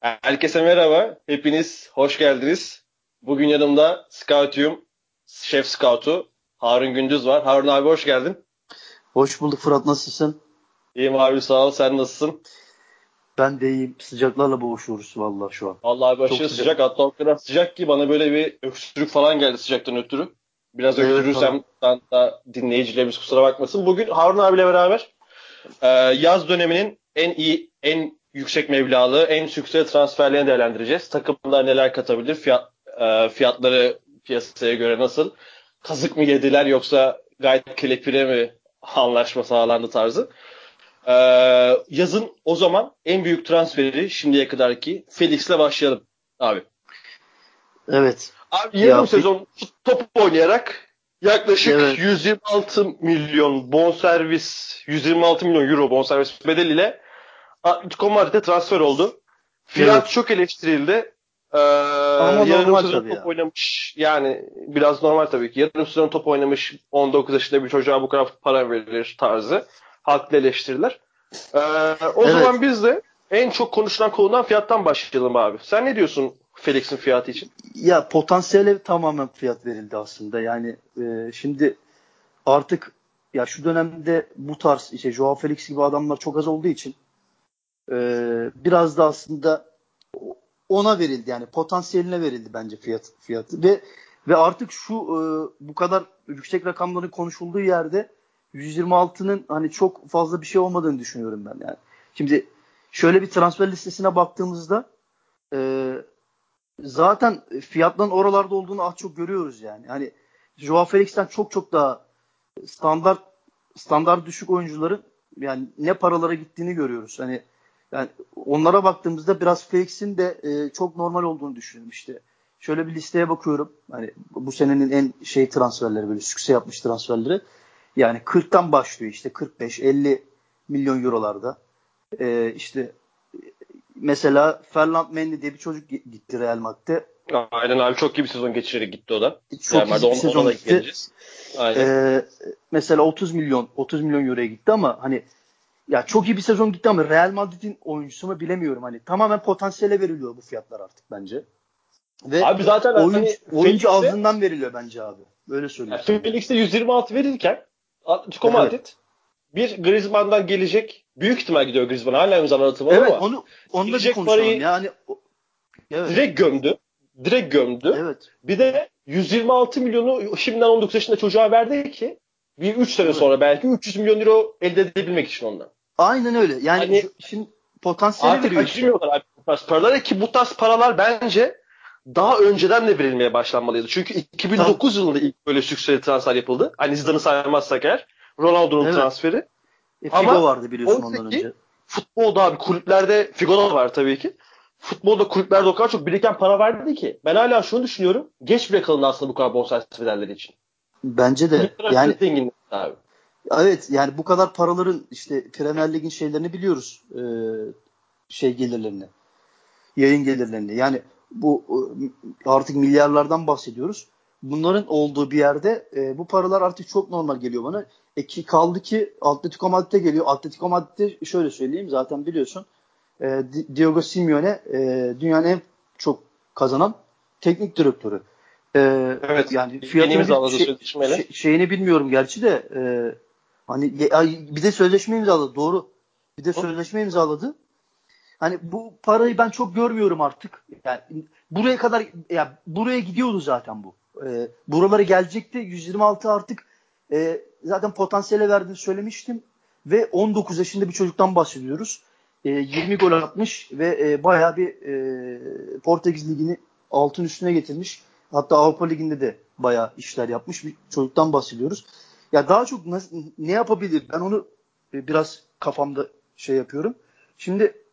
Herkese merhaba. Hepiniz hoş geldiniz. Bugün yanımda Scoutium, Şef Scout'u Harun Gündüz var. Harun abi hoş geldin. Hoş bulduk Fırat nasılsın? İyiyim abi sağ ol. Sen nasılsın? Ben de iyiyim. Sıcaklarla boğuşuyoruz vallahi şu an. Vallahi abi aşırı sıcak. sıcak. Hatta o kadar sıcak ki bana böyle bir öksürük falan geldi sıcaktan ötürü. Biraz evet, öksürürsem tamam. da dinleyicilerimiz kusura bakmasın. Bugün Harun abiyle beraber e, yaz döneminin en iyi, en yüksek mevlalı, en sükse transferlerini değerlendireceğiz. Takımlar neler katabilir, fiyat, e, fiyatları piyasaya göre nasıl, kazık mı yediler yoksa gayet kelepire mi anlaşma sağlandı tarzı. Ee, yazın o zaman en büyük transferi şimdiye kadarki Felix'le başlayalım abi. Evet. Abi yarım ya, sezon top oynayarak yaklaşık evet. 126 milyon bonservis 126 milyon euro bonservis bedeliyle Atletico Madrid'e transfer oldu. Fiyat evet. çok eleştirildi. Ee, Ama yarım sezon top ya. oynamış. Yani biraz normal tabii ki. Yarım sezon top oynamış 19 yaşında bir çocuğa bu kadar para verilir tarzı. Haklı eleştiriler. Ee, o evet. zaman biz de en çok konuşulan konudan fiyattan başlayalım abi. Sen ne diyorsun Felix'in fiyatı için? Ya potansiyele tamamen fiyat verildi aslında. Yani e, şimdi artık ya şu dönemde bu tarz işte Joao Felix gibi adamlar çok az olduğu için e, biraz da aslında ona verildi yani potansiyeline verildi bence fiyat fiyatı ve ve artık şu e, bu kadar yüksek rakamların konuşulduğu yerde 126'nın hani çok fazla bir şey olmadığını düşünüyorum ben yani. Şimdi şöyle bir transfer listesine baktığımızda e, zaten fiyatların oralarda olduğunu az çok görüyoruz yani. Hani Joao Felix'ten çok çok daha standart standart düşük oyuncuların yani ne paralara gittiğini görüyoruz. Hani yani onlara baktığımızda biraz Felix'in de e, çok normal olduğunu düşünüyorum işte. Şöyle bir listeye bakıyorum. Hani bu senenin en şey transferleri böyle sükse yapmış transferleri. Yani 40'tan başlıyor işte 45 50 milyon eurolarda. E, işte mesela Ferland Mendy diye bir çocuk gitti Real Madrid'e. Aynen abi çok iyi bir sezon geçirerek gitti o da. Çok Real iyi bir sezon gitti. Aynen. Ee, mesela 30 milyon 30 milyon euroya gitti ama hani ya çok iyi bir sezon gitti ama Real Madrid'in oyuncusu mu bilemiyorum. Hani tamamen potansiyele veriliyor bu fiyatlar artık bence. Ve abi zaten oyuncu, hani oyuncu ağzından veriliyor bence abi. Böyle söylüyorum. Yani Felix'te 126 verirken Atletico Madrid evet. bir Griezmann'dan gelecek büyük ihtimal gidiyor Griezmann hala imzalatımı evet, ama onu, onu da bir konuşalım. Parayı yani evet. direkt gömdü. Direkt gömdü. Evet. Bir de 126 milyonu şimdiden 19 yaşında çocuğa verdi ki bir 3 sene evet. sonra belki 300 milyon euro elde edebilmek için ondan. Aynen öyle. Yani hani, şimdi potansiyeli artık veriyor. Acımıyorlar abi bu tarz paralara ki bu tarz paralar bence daha önceden de verilmeye başlanmalıydı. Çünkü 2009 Tabii. yılında ilk böyle sükseli transfer yapıldı. Hani Zidane'ı saymazsak eğer. Ronaldo'nun evet. transferi. E, Figo Ama vardı biliyorsun ondan önce. Futbolda abi kulüplerde Figo da var tabii ki. Futbolda kulüplerde o kadar çok biriken para verdi ki. Ben hala şunu düşünüyorum. Geç bile kalındı aslında bu kadar bonservis bedelleri için. Bence de. yani abi. Evet yani bu kadar paraların işte Premier Lig'in şeylerini biliyoruz. Ee, şey gelirlerini. Yayın gelirlerini. Yani bu e, artık milyarlardan bahsediyoruz. Bunların olduğu bir yerde e, bu paralar artık çok normal geliyor bana. E ki kaldı ki Atletico Madrid'e geliyor. Atletico Madrid'de şöyle söyleyeyim zaten biliyorsun. E, Diego Simeone e, dünyanın en çok kazanan teknik direktörü. E, evet. Yani fiyatını şey, şey, şeyini bilmiyorum gerçi de e, hani bir de sözleşme imzaladı doğru. Bir de sözleşme imzaladı. Hani bu parayı ben çok görmüyorum artık. Yani buraya kadar ya buraya gidiyordu zaten bu. E, buralara gelecekti. 126 artık e, zaten potansiyele verdiğini söylemiştim ve 19 yaşında bir çocuktan bahsediyoruz. E, 20 gol atmış ve e, bayağı bir e, Portekiz ligini altın üstüne getirmiş. Hatta Avrupa Ligi'nde de bayağı işler yapmış bir çocuktan bahsediyoruz. Ya daha çok nasıl, ne yapabilir? Ben onu e, biraz kafamda şey yapıyorum. Şimdi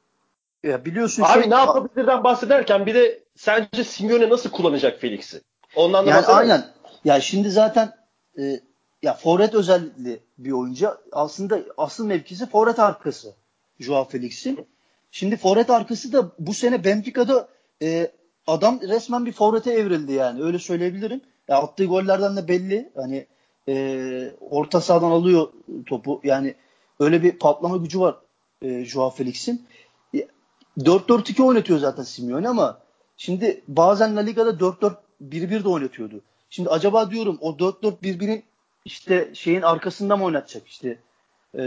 ya biliyorsun Abi şey, ne yapabilirden bahsederken bir de sence Simeone nasıl kullanacak Felix'i? Ondan da yani aynen. Ya şimdi zaten e, ya forvet özellikli bir oyuncu. Aslında asıl mevkisi forvet arkası Joao Felix'in. Şimdi forvet arkası da bu sene Benfica'da e, adam resmen bir forvete evrildi yani. Öyle söyleyebilirim. Ya attığı gollerden de belli. Hani e, orta sahadan alıyor topu. Yani öyle bir patlama gücü var e, Joao Felix'in 4-4-2 oynatıyor zaten Simeone ama şimdi bazen La Liga'da 4-4-1-1 de oynatıyordu. Şimdi acaba diyorum o 4-4-1-1'in işte şeyin arkasında mı oynatacak işte e,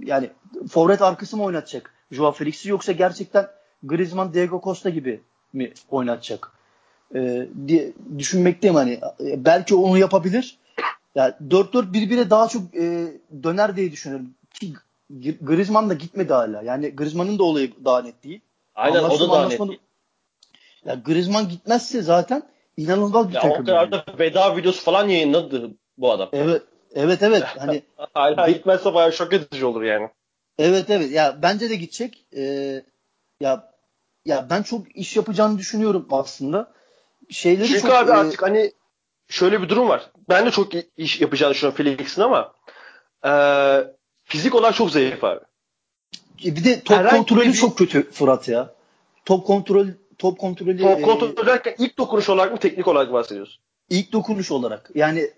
yani forvet arkası mı oynatacak Joao Felix'i yoksa gerçekten Griezmann, Diego Costa gibi mi oynatacak? E, diye düşünmekteyim hani. E, belki onu yapabilir. Yani 4-4-1-1'e daha çok e, döner diye düşünüyorum. Ki Griezmann da gitmedi hala. Yani Griezmann'ın da olayı daha net değil. Aynen anlaşma, o da daha net değil. Ya Griezmann gitmezse zaten inanılmaz bir ya takım. O kadar da veda videosu falan yayınladı bu adam. Evet. Evet evet. Hani hala gitmezse bayağı şok edici olur yani. Evet evet. Ya bence de gidecek. Ee, ya ya ben çok iş yapacağını düşünüyorum aslında. Şeyleri Çünkü çok, abi e, artık hani şöyle bir durum var. Ben de çok iş yapacağını düşünüyorum Felix'in ama e, fizik olarak çok zayıf abi. Bir de top Herhangi kontrolü bir... çok kötü Fırat ya. Top kontrol top kontrolü Top kontrol derken ilk dokunuş olarak mı teknik olarak bahsediyorsun? İlk dokunuş olarak. Yani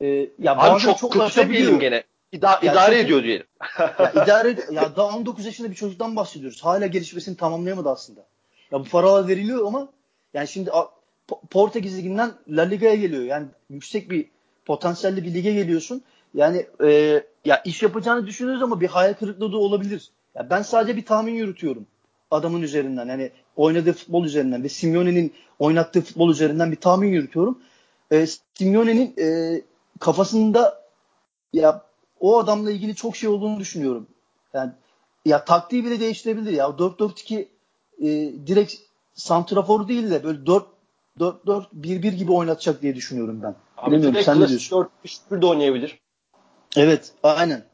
e, ya Abi çok, çok kötü demeyelim gene. İda, yani idare çok, ediyor diyelim. ya idare ya daha 19 yaşında bir çocuktan bahsediyoruz. Hala gelişmesini tamamlayamadı aslında. Ya bu paralar veriliyor ama yani şimdi Portekiz liginden La Liga'ya geliyor. Yani yüksek bir potansiyelli bir lige geliyorsun. Yani e, ya iş yapacağını düşünüyoruz ama bir hayal kırıklığı da olabilir. Ya ben sadece bir tahmin yürütüyorum adamın üzerinden. Yani oynadığı futbol üzerinden ve Simeone'nin oynattığı futbol üzerinden bir tahmin yürütüyorum. E, Simeone'nin e, kafasında ya o adamla ilgili çok şey olduğunu düşünüyorum. Yani ya taktiği bile değiştirebilir ya. 4-4-2 e, direkt santrafor değil de böyle 4 4-4-1-1 gibi oynatacak diye düşünüyorum ben. Abi Bilmiyorum sen ne diyorsun? 4-3-1 de oynayabilir. Evet aynen.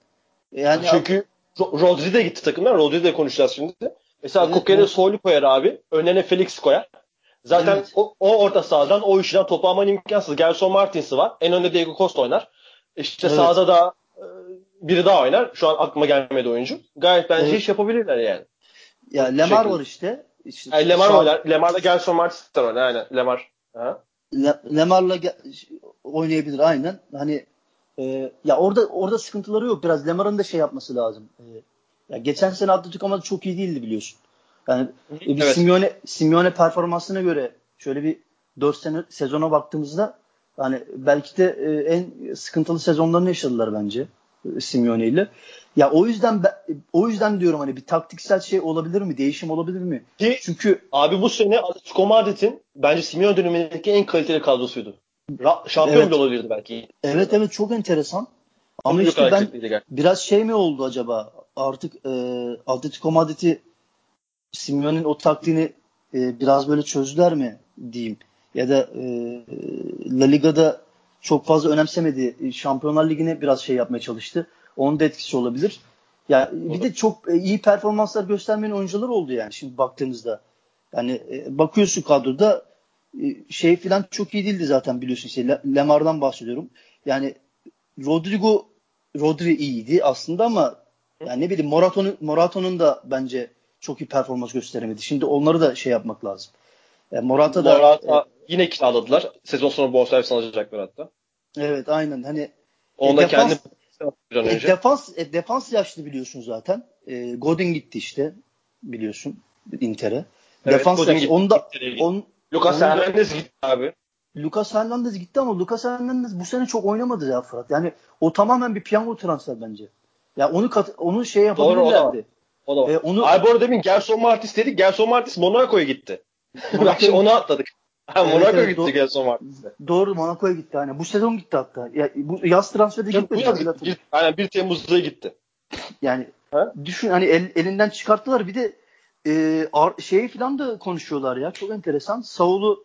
Yani Çünkü Rodri de gitti takımdan. Rodri de konuşacağız şimdi. Mesela evet, Koke'de evet. Sol'u koyar abi. Önüne Felix koyar. Zaten evet. o, o orta sahadan o işten topu alman imkansız. Gelson Martins'i var. En önde Diego Costa oynar. İşte evet. sağda da e, biri daha oynar. Şu an aklıma gelmedi oyuncu. Gayet bence evet. iş yapabilirler yani. Ya Lemar var işte. İşte yani Lemar oynar. Lemar'la Gelson Martins oynar. Aynen Lemar. Le, Lemar'la oynayabilir aynen. Hani e, ya orada orada sıkıntıları yok. Biraz Lemar'ın da şey yapması lazım. E, ya geçen sene Atletico Madrid çok iyi değildi biliyorsun. Yani e, bir evet. Simeone Simeone performansına göre şöyle bir 4 sene sezona baktığımızda hani belki de e, en sıkıntılı sezonlarını yaşadılar bence Simeone ile. Ya o yüzden o yüzden diyorum hani bir taktiksel şey olabilir mi? Değişim olabilir mi? Ki, Çünkü abi bu sene Atletico Madrid'in bence Simeone dönemindeki en kaliteli kadrosuydu. Ra- şampiyon evet. bile olabilirdi belki. Evet evet çok enteresan. Ama çok işte ben biraz şey mi oldu acaba? Artık e, Atletico Madrid'i Simeone'nin o taktiğini e, biraz böyle çözdüler mi diyeyim. Ya da e, La Liga'da çok fazla önemsemedi. Şampiyonlar Ligi'ne biraz şey yapmaya çalıştı. Onun da etkisi olabilir. Ya bir de çok e, iyi performanslar göstermeyen oyuncular oldu yani şimdi baktığınızda. Yani e, bakıyorsun kadroda e, şey filan çok iyi değildi zaten biliyorsun işte Lemar'dan bahsediyorum. Yani Rodrigo Rodri iyiydi aslında ama yani ne bileyim Morato'nun Morato'nun da bence çok iyi performans gösteremedi. Şimdi onları da şey yapmak lazım. Yani Morata da Morata e, yine kiraladılar. Sezon sonu bonservis alacaklar hatta. Evet aynen. Hani Onda e, defans, kendi e, defans e, defans yaşlı biliyorsun zaten. E, Godin gitti işte biliyorsun Inter'e. Evet, defans Godin yaşlı. Onda on, Lucas Hernandez gitti abi. Lucas Hernandez gitti ama Lucas Hernandez bu sene çok oynamadı ya Fırat. Yani o tamamen bir piyango transfer bence. Ya onu kat, onu şey yapabilirlerdi. O da var. E, onu... Abi bu arada demin Gerson Martis dedik. Gerson Martis Monaco'ya gitti. Monaco... onu atladık. Ha, evet, Monaco'ya evet, gitti do- Gerson Martis'e. Doğru Monaco'ya gitti. Hani bu sezon gitti hatta. Ya, bu yaz transferde gitmedi. Bu yaz gitti. Aynen 1 Temmuz'da gitti. Yani ha? düşün hani el, elinden çıkarttılar. Bir de e, ar- şeyi falan da konuşuyorlar ya. Çok enteresan. Saul'u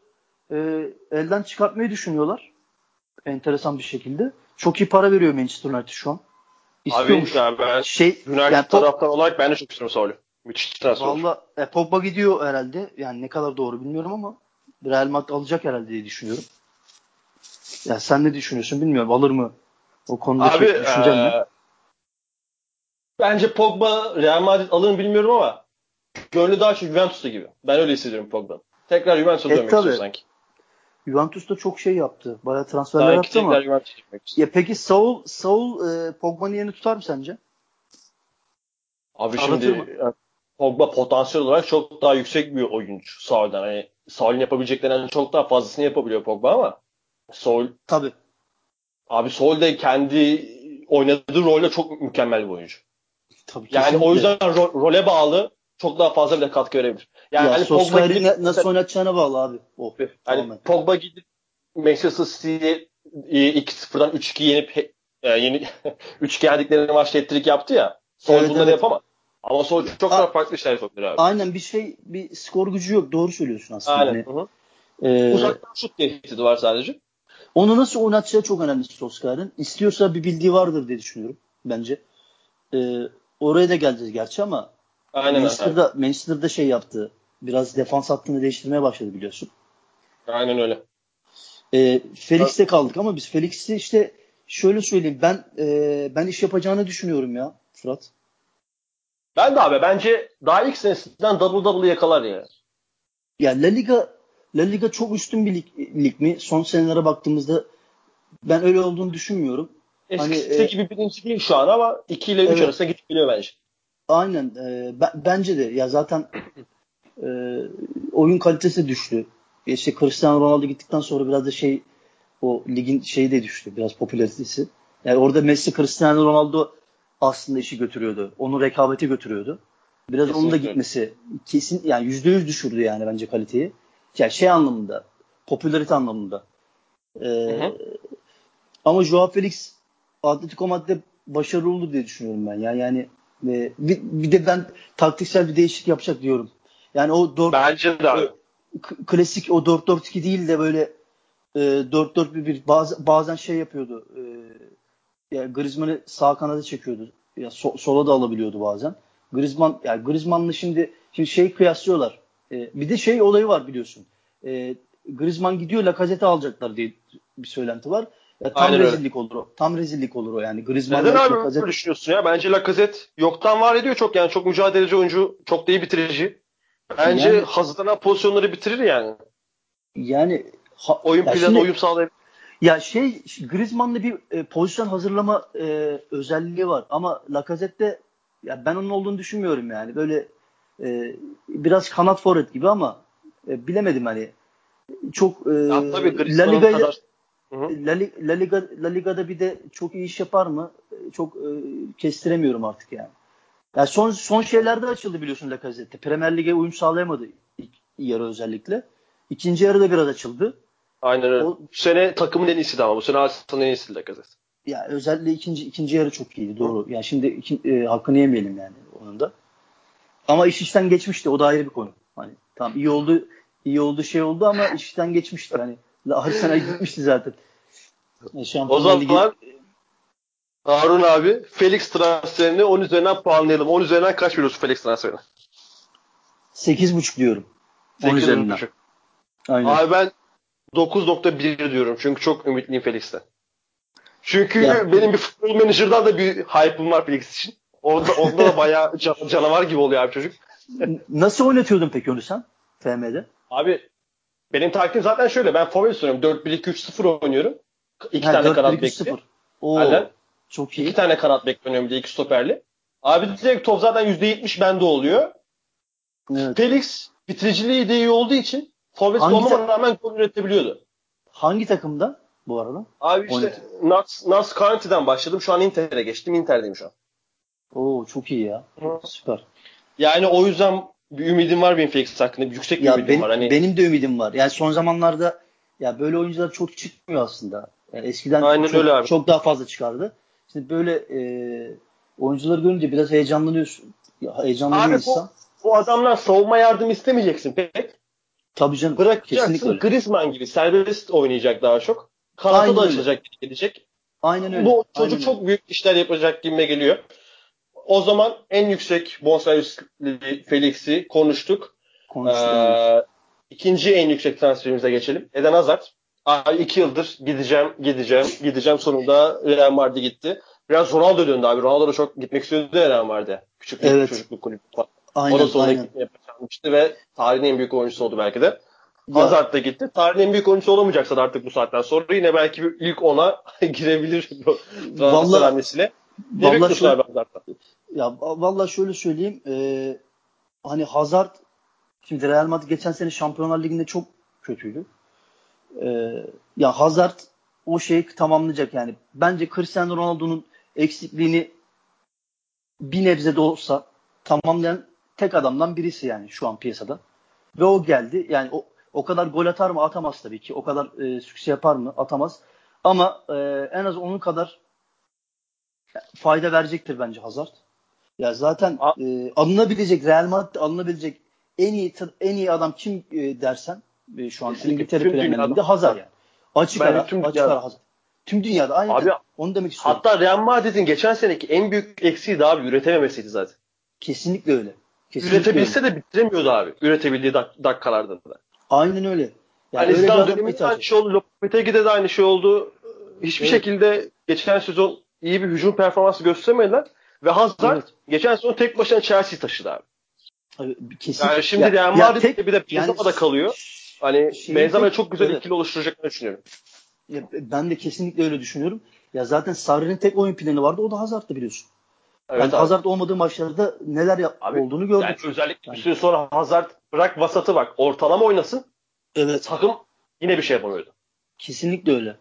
e, elden çıkartmayı düşünüyorlar. Enteresan bir şekilde. Çok iyi para veriyor Manchester United şu an. İstiyormuş. Abi ya ben şey, United yani taraftar olarak ben de çok istiyorum Saul'u. Müthiş transfer. Valla e, Pogba gidiyor herhalde. Yani ne kadar doğru bilmiyorum ama Real Madrid alacak herhalde diye düşünüyorum. Ya sen ne düşünüyorsun bilmiyorum. Alır mı? O konuda Abi, düşüncen ee, ne? Bence Pogba Real Madrid alır mı bilmiyorum ama gönlü daha çok Juventus'ta gibi. Ben öyle hissediyorum Pogba. Tekrar Juventus'a e, dönmek istiyor sanki. Juventus da çok şey yaptı. Bayağı transferler Daha yaptı ama. Ya peki Saul Saul e, Pogba'nın yerini tutar mı sence? Abi Aratır şimdi mı? Pogba potansiyel olarak çok daha yüksek bir oyuncu Saul'dan. Hani Saul'ün yapabileceklerinden çok daha fazlasını yapabiliyor Pogba ama Saul Tabii. abi Saul de kendi oynadığı rolde çok mükemmel bir oyuncu. Tabii Yani kesinlikle. o yüzden ro- role bağlı çok daha fazla bile katkı verebilir. Yani ya hani Pogba gidip, ne- nasıl oynatacağına bağlı abi. O. hani Tamamen. Pogba gidip Manchester City'yi e, 2-0'dan 3-2 yenip e, yeni 3-2 yendikleri maçta ettirik yaptı ya. Sol Evet, bunları evet. yapamaz. Ama Sol çok daha farklı işler yapabilir abi. Aynen bir şey bir skor gücü yok. Doğru söylüyorsun aslında. Aynen. Hani, Hı hı. e, Uzaktan şut tehdidi var sadece. onu nasıl oynatacağı çok önemli Solskjaer'in. İstiyorsa bir bildiği vardır diye düşünüyorum bence. E, oraya da geleceğiz gerçi ama Aynen. Manchester'da, Manchester'da şey yaptı. Biraz defans hattını değiştirmeye başladı biliyorsun. Aynen öyle. E, Felix'te kaldık ama biz Felix'i işte şöyle söyleyeyim ben e, ben iş yapacağını düşünüyorum ya Fırat. Ben de abi bence daha ilk senesinden double double yakalar ya. Ya La Liga La Liga çok üstün bir lig, lig mi? Son senelere baktığımızda ben öyle olduğunu düşünmüyorum. Eskisi Hani, e, gibi birinci değil şu an ama 2 ile 3 Evet. arasında gidip geliyor bence. Aynen. E, ben- bence de ya zaten e, oyun kalitesi düştü. İşte Cristiano Ronaldo gittikten sonra biraz da şey o ligin şeyi de düştü. Biraz popülaritesi. Yani orada Messi, Cristiano Ronaldo aslında işi götürüyordu. Onu rekabete götürüyordu. Biraz onun da Kesinlikle. gitmesi kesin yani yüzde yüz düşürdü yani bence kaliteyi. Yani şey anlamında, popülarite anlamında. Ee, hı. ama Joao Felix Atletico Madrid'de başarılı olur diye düşünüyorum ben. Yani yani e, bir, bir de ben taktiksel bir değişiklik yapacak diyorum. Yani o 4 Bence de abi. klasik o 4-4-2 değil de böyle e, 4-4-1 bazen, bazen şey yapıyordu. E, ya Griezmann'ı sağ kanada çekiyordu. Ya so- sola da alabiliyordu bazen. Griezmann ya Griezmann'la şimdi şimdi şey kıyaslıyorlar. E, bir de şey olayı var biliyorsun. E, Griezmann gidiyor Lacazette alacaklar diye bir söylenti var. Ya tam Aynen öyle. rezillik olur o. Tam rezillik olur o yani. Griezmann Neden abi Lacazette- böyle düşünüyorsun ya? Bence Lacazette yoktan var ediyor çok yani çok mücadeleci oyuncu, çok da iyi bitirici. Bence Yani- hazırlanan pozisyonları bitirir yani. yani ha- Oyun ya planı şimdi- uyum sağlayabilir. Ya şey Griezmann'da bir e, pozisyon hazırlama e, özelliği var ama Lacazette'de ya ben onun olduğunu düşünmüyorum yani. Böyle e, biraz kanat forvet gibi ama e, bilemedim hani. Çok e, Ya tabii La kadar. Hı. La, Li- La Liga La Liga'da bir de çok iyi iş yapar mı? E, Çok e, kestiremiyorum artık yani. Ya son son şeylerde açıldı biliyorsun Lacazette. Premier Lig'e uyum sağlayamadı ilk yarı özellikle. İkinci yarıda biraz açıldı. Aynen öyle. O- Bu sene takımın en iyisiydi ama bu sene Arsenal'ın en iyisiydi Lacazette. Ya özellikle ikinci ikinci yarı çok iyiydi doğru. Yani şimdi iki, e, hakkını yemeyelim yani onun da. Ama iş işten geçmişti. O da ayrı bir konu. Hani tamam iyi oldu iyi oldu şey oldu ama iş işten geçmişti. Hani Arsenal gitmişti zaten. E, O Şampiyonlar Ligi zaman Harun abi Felix transferini 10 üzerinden puanlayalım. 10 üzerinden kaç veriyorsun Felix transferine? 8.5 diyorum. 10 üzerinden. 8,5. Aynen. Abi ben 9.1 diyorum. Çünkü çok ümitliyim Felix'ten. Çünkü Ya- benim bir futbol menajerden de bir hype'ım var Felix için. Onda, onda da bayağı can- canavar gibi oluyor abi çocuk. Nasıl oynatıyordun peki onu sen? FM'de? Abi benim taktiğim zaten şöyle. Ben forvet oynuyorum. 4-1-2-3-0 oynuyorum. İki Ha, tane 4-1-2-0. kanat bekli. Oo, Aynen. çok İki iyi. tane kanat bekli oynuyorum bir de iki stoperli. Abi direkt top zaten %70 bende oluyor. Evet. Felix bitiriciliği de iyi olduğu için forvet Hangi olmama ta- rağmen gol üretebiliyordu. Hangi takımda bu arada? Abi işte Nats, Nats County'den başladım. Şu an Inter'e geçtim. Inter'deyim şu an. Oo çok iyi ya. Hı. Süper. Yani o yüzden bir ümidim var benim Felix hakkında. Bir yüksek bir Ya ümidim benim, var. Hani benim de ümidim var. Yani son zamanlarda ya böyle oyuncular çok çıkmıyor aslında. Yani eskiden Aynen çok, öyle abi. çok daha fazla çıkardı. Şimdi böyle e, oyuncuları görünce biraz heyecanlanıyorsun. Ya, heyecanlı Abi bir bu- insan. bu adamlar savunma yardım istemeyeceksin pek. Tabii canım. Bırakacaksın. Kesinlikle öyle. Griezmann gibi serbest oynayacak daha çok. Aynen da öyle. açacak gelecek. Aynen öyle. Bu Aynen çocuk öyle. çok büyük işler yapacak gibime geliyor. O zaman en yüksek bonservisli Felix'i konuştuk. konuştuk. Ee, ikinci en yüksek transferimize geçelim. Eden Hazard. Abi iki yıldır gideceğim, gideceğim, gideceğim. Sonunda Real Madrid gitti. Biraz Ronaldo döndü abi. Ronaldo da çok gitmek istiyordu Real Madrid'e. Küçük Evet. çocukluk kulübü falan. aynen o da sonra aynen. gitmeye başlamıştı ve tarihin en büyük oyuncusu oldu belki de. Ya, Hazard da gitti. Tarihin en büyük oyuncusu olamayacaksa da artık bu saatten sonra yine belki ilk ona girebilir bu transfer hamlesiyle. Ne vallahi bekliyorsun şöyle- abi Hazard'dan? ya vallahi şöyle söyleyeyim. E, hani Hazard şimdi Real Madrid geçen sene Şampiyonlar Ligi'nde çok kötüydü. Ee, ya Hazard o şeyi tamamlayacak yani. Bence Cristiano Ronaldo'nun eksikliğini bir nebze de olsa tamamlayan tek adamdan birisi yani şu an piyasada. Ve o geldi. Yani o, o kadar gol atar mı? Atamaz tabii ki. O kadar e, sükse yapar mı? Atamaz. Ama e, en az onun kadar fayda verecektir bence Hazard. Ya zaten e, alınabilecek Real Madrid alınabilecek en iyi en iyi adam kim e, dersen e, şu an Kesinlikle. İngiltere Premier Hazard yani. Açık ara, tüm açık ara Hazard. Tüm dünyada aynı. Abi, onu demek istiyorum. Hatta Real Madrid'in geçen seneki en büyük eksiği de abi üretememesiydi zaten. Kesinlikle öyle. Kesinlikle Üretebilse de bitiremiyordu abi. Üretebildiği dak- dakikalarda da. Aynen öyle. Yani hani Zidane döneminde aynı şey oldu. Lopetegui'de de aynı şey oldu. Hiçbir evet. şekilde geçen sezon iyi bir hücum performansı gösteremediler. Ve Hazard evet. geçen sezon tek başına Chelsea taşıdı abi. abi kesin. Yani şimdi ya, Real Madrid'de bir de Benzema'da yani, kalıyor. Hani Benzema'ya çok güzel evet. ikili oluşturacaklarını düşünüyorum. Ya, ben de kesinlikle öyle düşünüyorum. Ya zaten Sarri'nin tek oyun planı vardı. O da Hazard'dı biliyorsun. Evet yani Hazard olmadığı maçlarda neler yap- abi, olduğunu gördük. Yani özellikle yani. bir süre sonra Hazard bırak vasatı bak. Ortalama oynasın. Evet. Takım yine bir şey yapamıyordu. Kesinlikle öyle.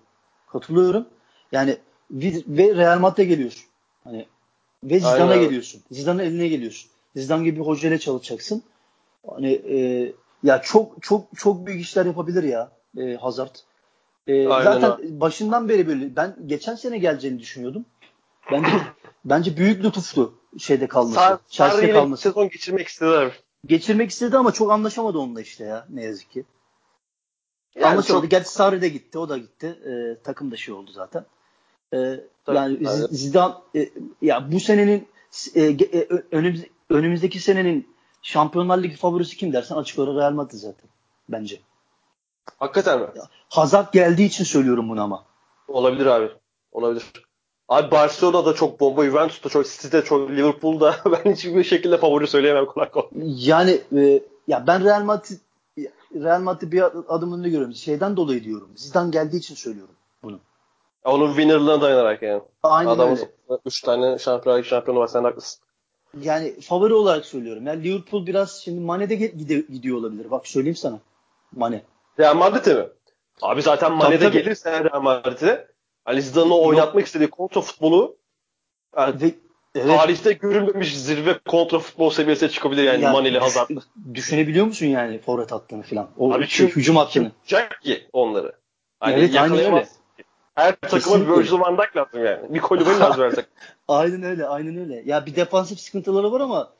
Katılıyorum. Yani ve Real Madrid'e geliyorsun. Hani ve Zidane'a geliyorsun. Zidane'ın eline geliyorsun. Zidane gibi bir hocayla çalışacaksın. Hani e, ya çok çok çok büyük işler yapabilir ya e, Hazard. E, zaten öyle. başından beri böyle ben geçen sene geleceğini düşünüyordum. Bence bence büyük lütuftu şeyde kalması. Sar, Chelsea'de kalması. sezon geçirmek istediler. Geçirmek istedi ama çok anlaşamadı onunla işte ya ne yazık ki. Yani anlaşamadı. Çok... Gerçi Sarri de gitti, o da gitti. E, takım da şey oldu zaten. E, yani evet. Zidane e, ya bu senenin e, e, önümüz, önümüzdeki senenin Şampiyonlar Ligi favorisi kim dersen açık olarak Real Madrid zaten bence. Hakikaten mi? Hazard geldiği için söylüyorum bunu ama. Olabilir abi. Olabilir. Abi Barcelona da çok bomba, Juventus da çok, City de çok, Liverpool'da ben hiçbir şekilde favori söyleyemem kolay kolay. Yani e, ya ben Real Madrid Real Madrid bir adım önünde görüyorum. Şeyden dolayı diyorum. Zidane geldiği için söylüyorum bunu. Onun winnerlığına dayanarak yani. Aynen Adamın öyle. 3 tane şampiyonlar şampiyonu var sen haklısın. Yani favori olarak söylüyorum. Yani Liverpool biraz şimdi Mane'de gidiyor olabilir. Bak söyleyeyim sana. Mane. Real Madrid'e mi? Abi zaten Mane'de gelirse Real Madrid'e Ali Zidane'ın oynatmak istediği kontra futbolu yani Ve, evet. tarihte görülmemiş zirve kontra futbol seviyesine çıkabilir yani, yani Mane'li Hazard'la. Düşünebiliyor musun yani forvet hattını falan? O Abi şey, hücum hattını. Tutacak ki onları. Hani evet aynen öyle. Her takıma bir Virgil van Dijk lazım yani. Bir kulübe lazım her takım. aynen öyle, aynen öyle. Ya bir defansif sıkıntıları var ama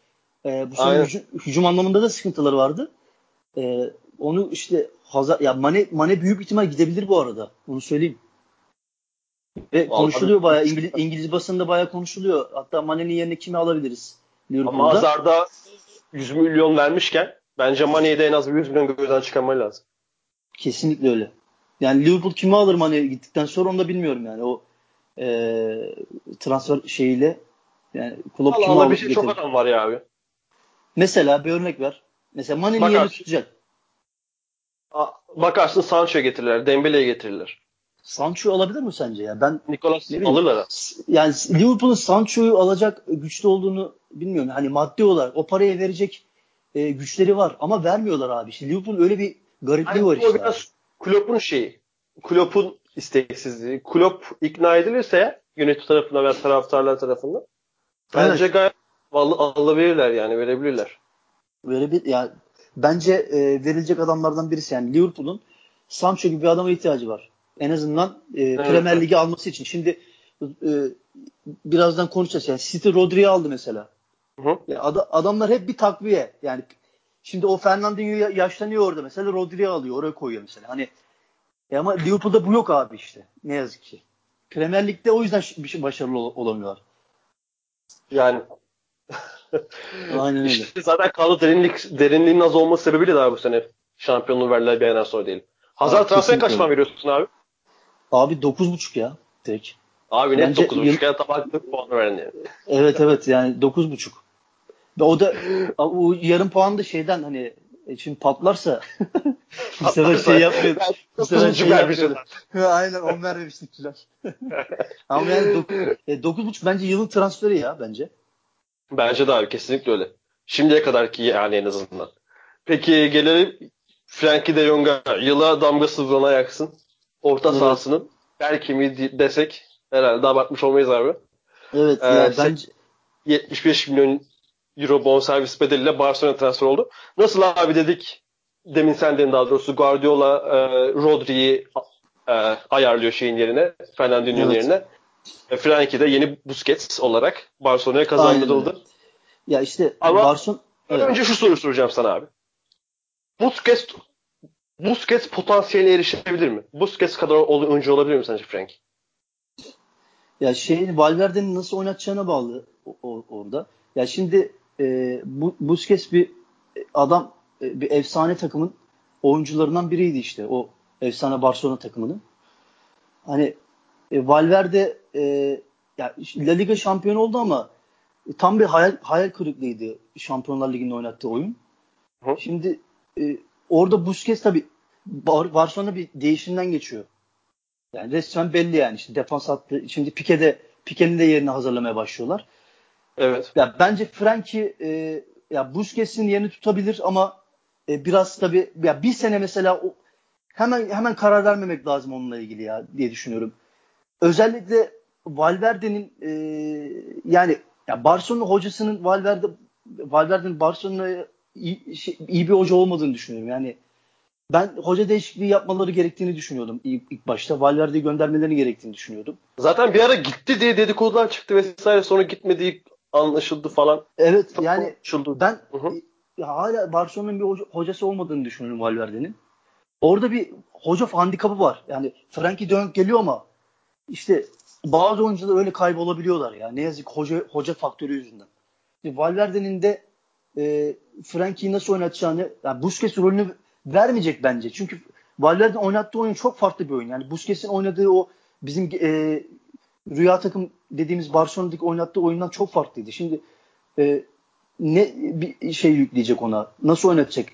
e, bu sene hücum, hücum anlamında da sıkıntıları vardı. E, onu işte Hazar ya Mane Mane büyük ihtimal gidebilir bu arada. Onu söyleyeyim. Ve konuşuluyor bayağı İngiliz, İngiliz basında bayağı konuşuluyor. Hatta Mane'nin yerine kimi alabiliriz? Ama Hazard'a 100 milyon vermişken bence Mane'yi de en az 100 milyon gözden çıkarmalı lazım. Kesinlikle öyle. Yani Liverpool kimi alır Mane gittikten sonra onu da bilmiyorum yani. O e, transfer şeyiyle yani Klopp kimi alır? Bir şey çok adam var ya abi. Mesela bir örnek ver. Mesela Mane'nin yerini tutacak. Bakarsın Sancho'ya getirirler. Dembele'ye getirirler. Sancho alabilir mi sence ya? Ben Nicolas alırlar. Yani Liverpool'un Sancho'yu alacak güçlü olduğunu bilmiyorum. Hani maddi olarak o paraya verecek e, güçleri var ama vermiyorlar abi. Şimdi Liverpool öyle bir garipliği yani var işte. Biraz. Klopp'un şeyi. Klopp'un isteksizliği. Klopp ikna edilirse yönetim tarafından veya taraftarlar tarafından bence evet. gayet alabilirler yani verebilirler. Verebilir yani bence e, verilecek adamlardan birisi yani Liverpool'un Sancho gibi bir adama ihtiyacı var. En azından e, evet. Premier Ligi alması için. Şimdi e, birazdan konuşacağız. Yani City Rodri'yi aldı mesela. Hı Yani ad, adamlar hep bir takviye. Yani şimdi o Fernandinho yaşlanıyor orada mesela Rodri'yi alıyor. Oraya koyuyor mesela. Hani e ama Liverpool'da bu yok abi işte. Ne yazık ki. Premier Lig'de o yüzden bir şey başarılı ol- olamıyorlar. Yani Aynen öyle. İşte zaten kadro derinlik, derinliğinin az olması sebebiyle daha bu sene şampiyonluğu verdiler bir sonra değil. Hazar transfer kaç puan veriyorsun abi? Abi 9.5 ya tek. Abi net 9.5 yıl... ya tabaklık puan veren. Evet evet yani 9.5. Ve o da o yarım puan da şeyden hani e, şimdi patlarsa bu sefer şey yapmıyor. bu sefer şey yapmıyor. Aynen 10 vermemiştikler. Ama yani 9.5 e, bence yılın transferi ya bence. Bence de abi kesinlikle öyle. Şimdiye kadarki yani en azından. Peki gelelim Frankie de Jong'a yıla damgası vuran Ajax'ın orta sahasının belki mi desek herhalde abartmış olmayız abi. Evet ee, yani bence 75 milyon euro bonservis bedeliyle Barcelona transfer oldu. Nasıl abi dedik demin sen dedin daha doğrusu Guardiola e, Rodri'yi e, ayarlıyor şeyin yerine Fernandinho'nun evet. yerine. E, Frankie de yeni Busquets olarak Barcelona'ya kazandırıldı. Ya işte Ama Barcelona evet. önce şu soruyu soracağım sana abi. Busquets Busquets potansiyeline erişebilir mi? Busquets kadar oyuncu olabilir mi sence Frank? Ya şeyin Valverde'nin nasıl oynatacağına bağlı o, orada. Ya şimdi e, bu, Busquets bir adam e, bir efsane takımın oyuncularından biriydi işte o efsane Barcelona takımının. Hani e, Valverde e, ya La Liga şampiyonu oldu ama tam bir hayal, hayal kırıklığıydı Şampiyonlar Ligi'nde oynattığı oyun. Hı. Şimdi e, orada Busquets tabi Bar Barcelona bir değişimden geçiyor. Yani resmen belli yani. İşte defans hattı. Şimdi Pique'de Pique'nin de yerini hazırlamaya başlıyorlar. Evet. Ya bence Frankie e, ya Busquets'in yerini tutabilir ama e, biraz tabi ya bir sene mesela o, hemen hemen karar vermemek lazım onunla ilgili ya diye düşünüyorum. Özellikle Valverde'nin e, yani ya Barcelona hocasının Valverde Valverde'nin Barcelona'ya iyi, şey, iyi bir hoca olmadığını düşünüyorum. Yani ben hoca değişikliği yapmaları gerektiğini düşünüyordum ilk, ilk başta. Valverde'yi göndermeleri gerektiğini düşünüyordum. Zaten bir ara gitti diye dedikodular çıktı vesaire sonra gitmediği anlaşıldı falan. Evet Çok yani anlaşıldı. ben hı hala Barcelona'nın bir hoca, hocası olmadığını düşünüyorum Valverde'nin. Orada bir hoca handikapı var. Yani Frankie Jong geliyor ama işte bazı oyuncular öyle kaybolabiliyorlar ya. Ne yazık hoca hoca faktörü yüzünden. Valverde'nin de e, Frankie'yi nasıl oynatacağını yani Busquets rolünü vermeyecek bence. Çünkü Valverde'nin oynattığı oyun çok farklı bir oyun. Yani Busquets'in oynadığı o bizim e, rüya takım dediğimiz Barcelona'daki oynattığı oyundan çok farklıydı. Şimdi e, ne bir şey yükleyecek ona? Nasıl oynatacak?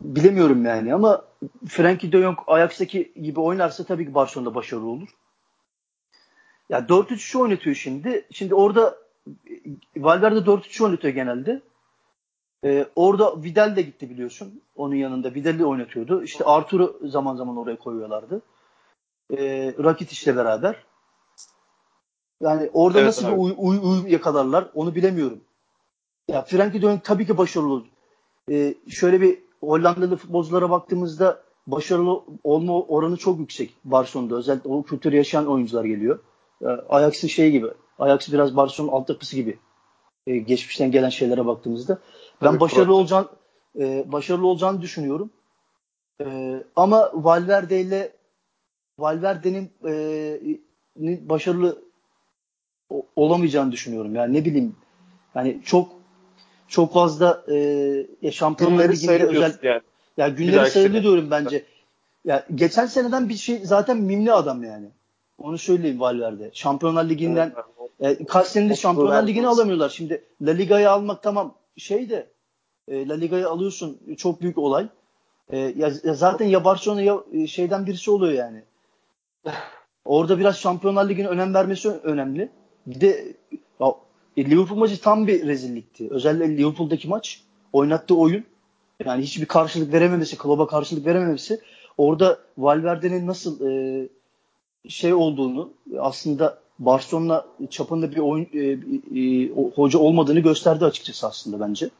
Bilemiyorum yani ama Frankie de Jong Ajax'taki gibi oynarsa tabii ki Barcelona'da başarılı olur. Ya 4-3-3 oynatıyor şimdi. Şimdi orada Valverde 4-3 oynatıyor genelde. Ee, orada Vidal de gitti biliyorsun. Onun yanında Vidal'i oynatıyordu. İşte Artur'u zaman zaman oraya koyuyorlardı. Ee, Rakitic'le beraber. Yani orada evet, nasıl abi. bir uyum uy, uy yakalarlar onu bilemiyorum. Ya Frenkie de tabii ki başarılı. Ee, şöyle bir Hollandalı futbolculara baktığımızda başarılı olma oranı çok yüksek Barcelona'da. Özellikle o kültürü yaşayan oyuncular geliyor. Ee, Ajax'ın şey gibi. Ajax biraz Barcelona altyapısı gibi. Ee, geçmişten gelen şeylere baktığımızda. Ben Tabii, başarılı olacağını e, başarılı olacağını düşünüyorum. E, ama Valverde ile Valverde'nin e, başarılı olamayacağını düşünüyorum. Yani ne bileyim yani çok çok fazla e, ya Şampiyonlar Ligi'nde özel yani. ya günleri sayılı diyorum bence. Ya geçen seneden bir şey zaten mimli adam yani. Onu söyleyeyim Valverde. Şampiyonlar Ligi'nden evet, e, kaç senedir Şampiyonlar Ligi'ni alamıyorlar. Şimdi La Liga'yı almak tamam şey de e, La Liga'yı alıyorsun çok büyük olay. E, ya, ya zaten ya Barcelona ya e, şeyden birisi oluyor yani. Orada biraz Şampiyonlar Ligi'ne önem vermesi önemli. Bir de ya, e, Liverpool maçı tam bir rezillikti. Özellikle Liverpool'daki maç oynattığı oyun yani hiçbir karşılık verememesi, kluba karşılık verememesi orada Valverde'nin nasıl e, şey olduğunu aslında Barcelona çapında bir oyun e, e, hoca olmadığını gösterdi açıkçası aslında bence.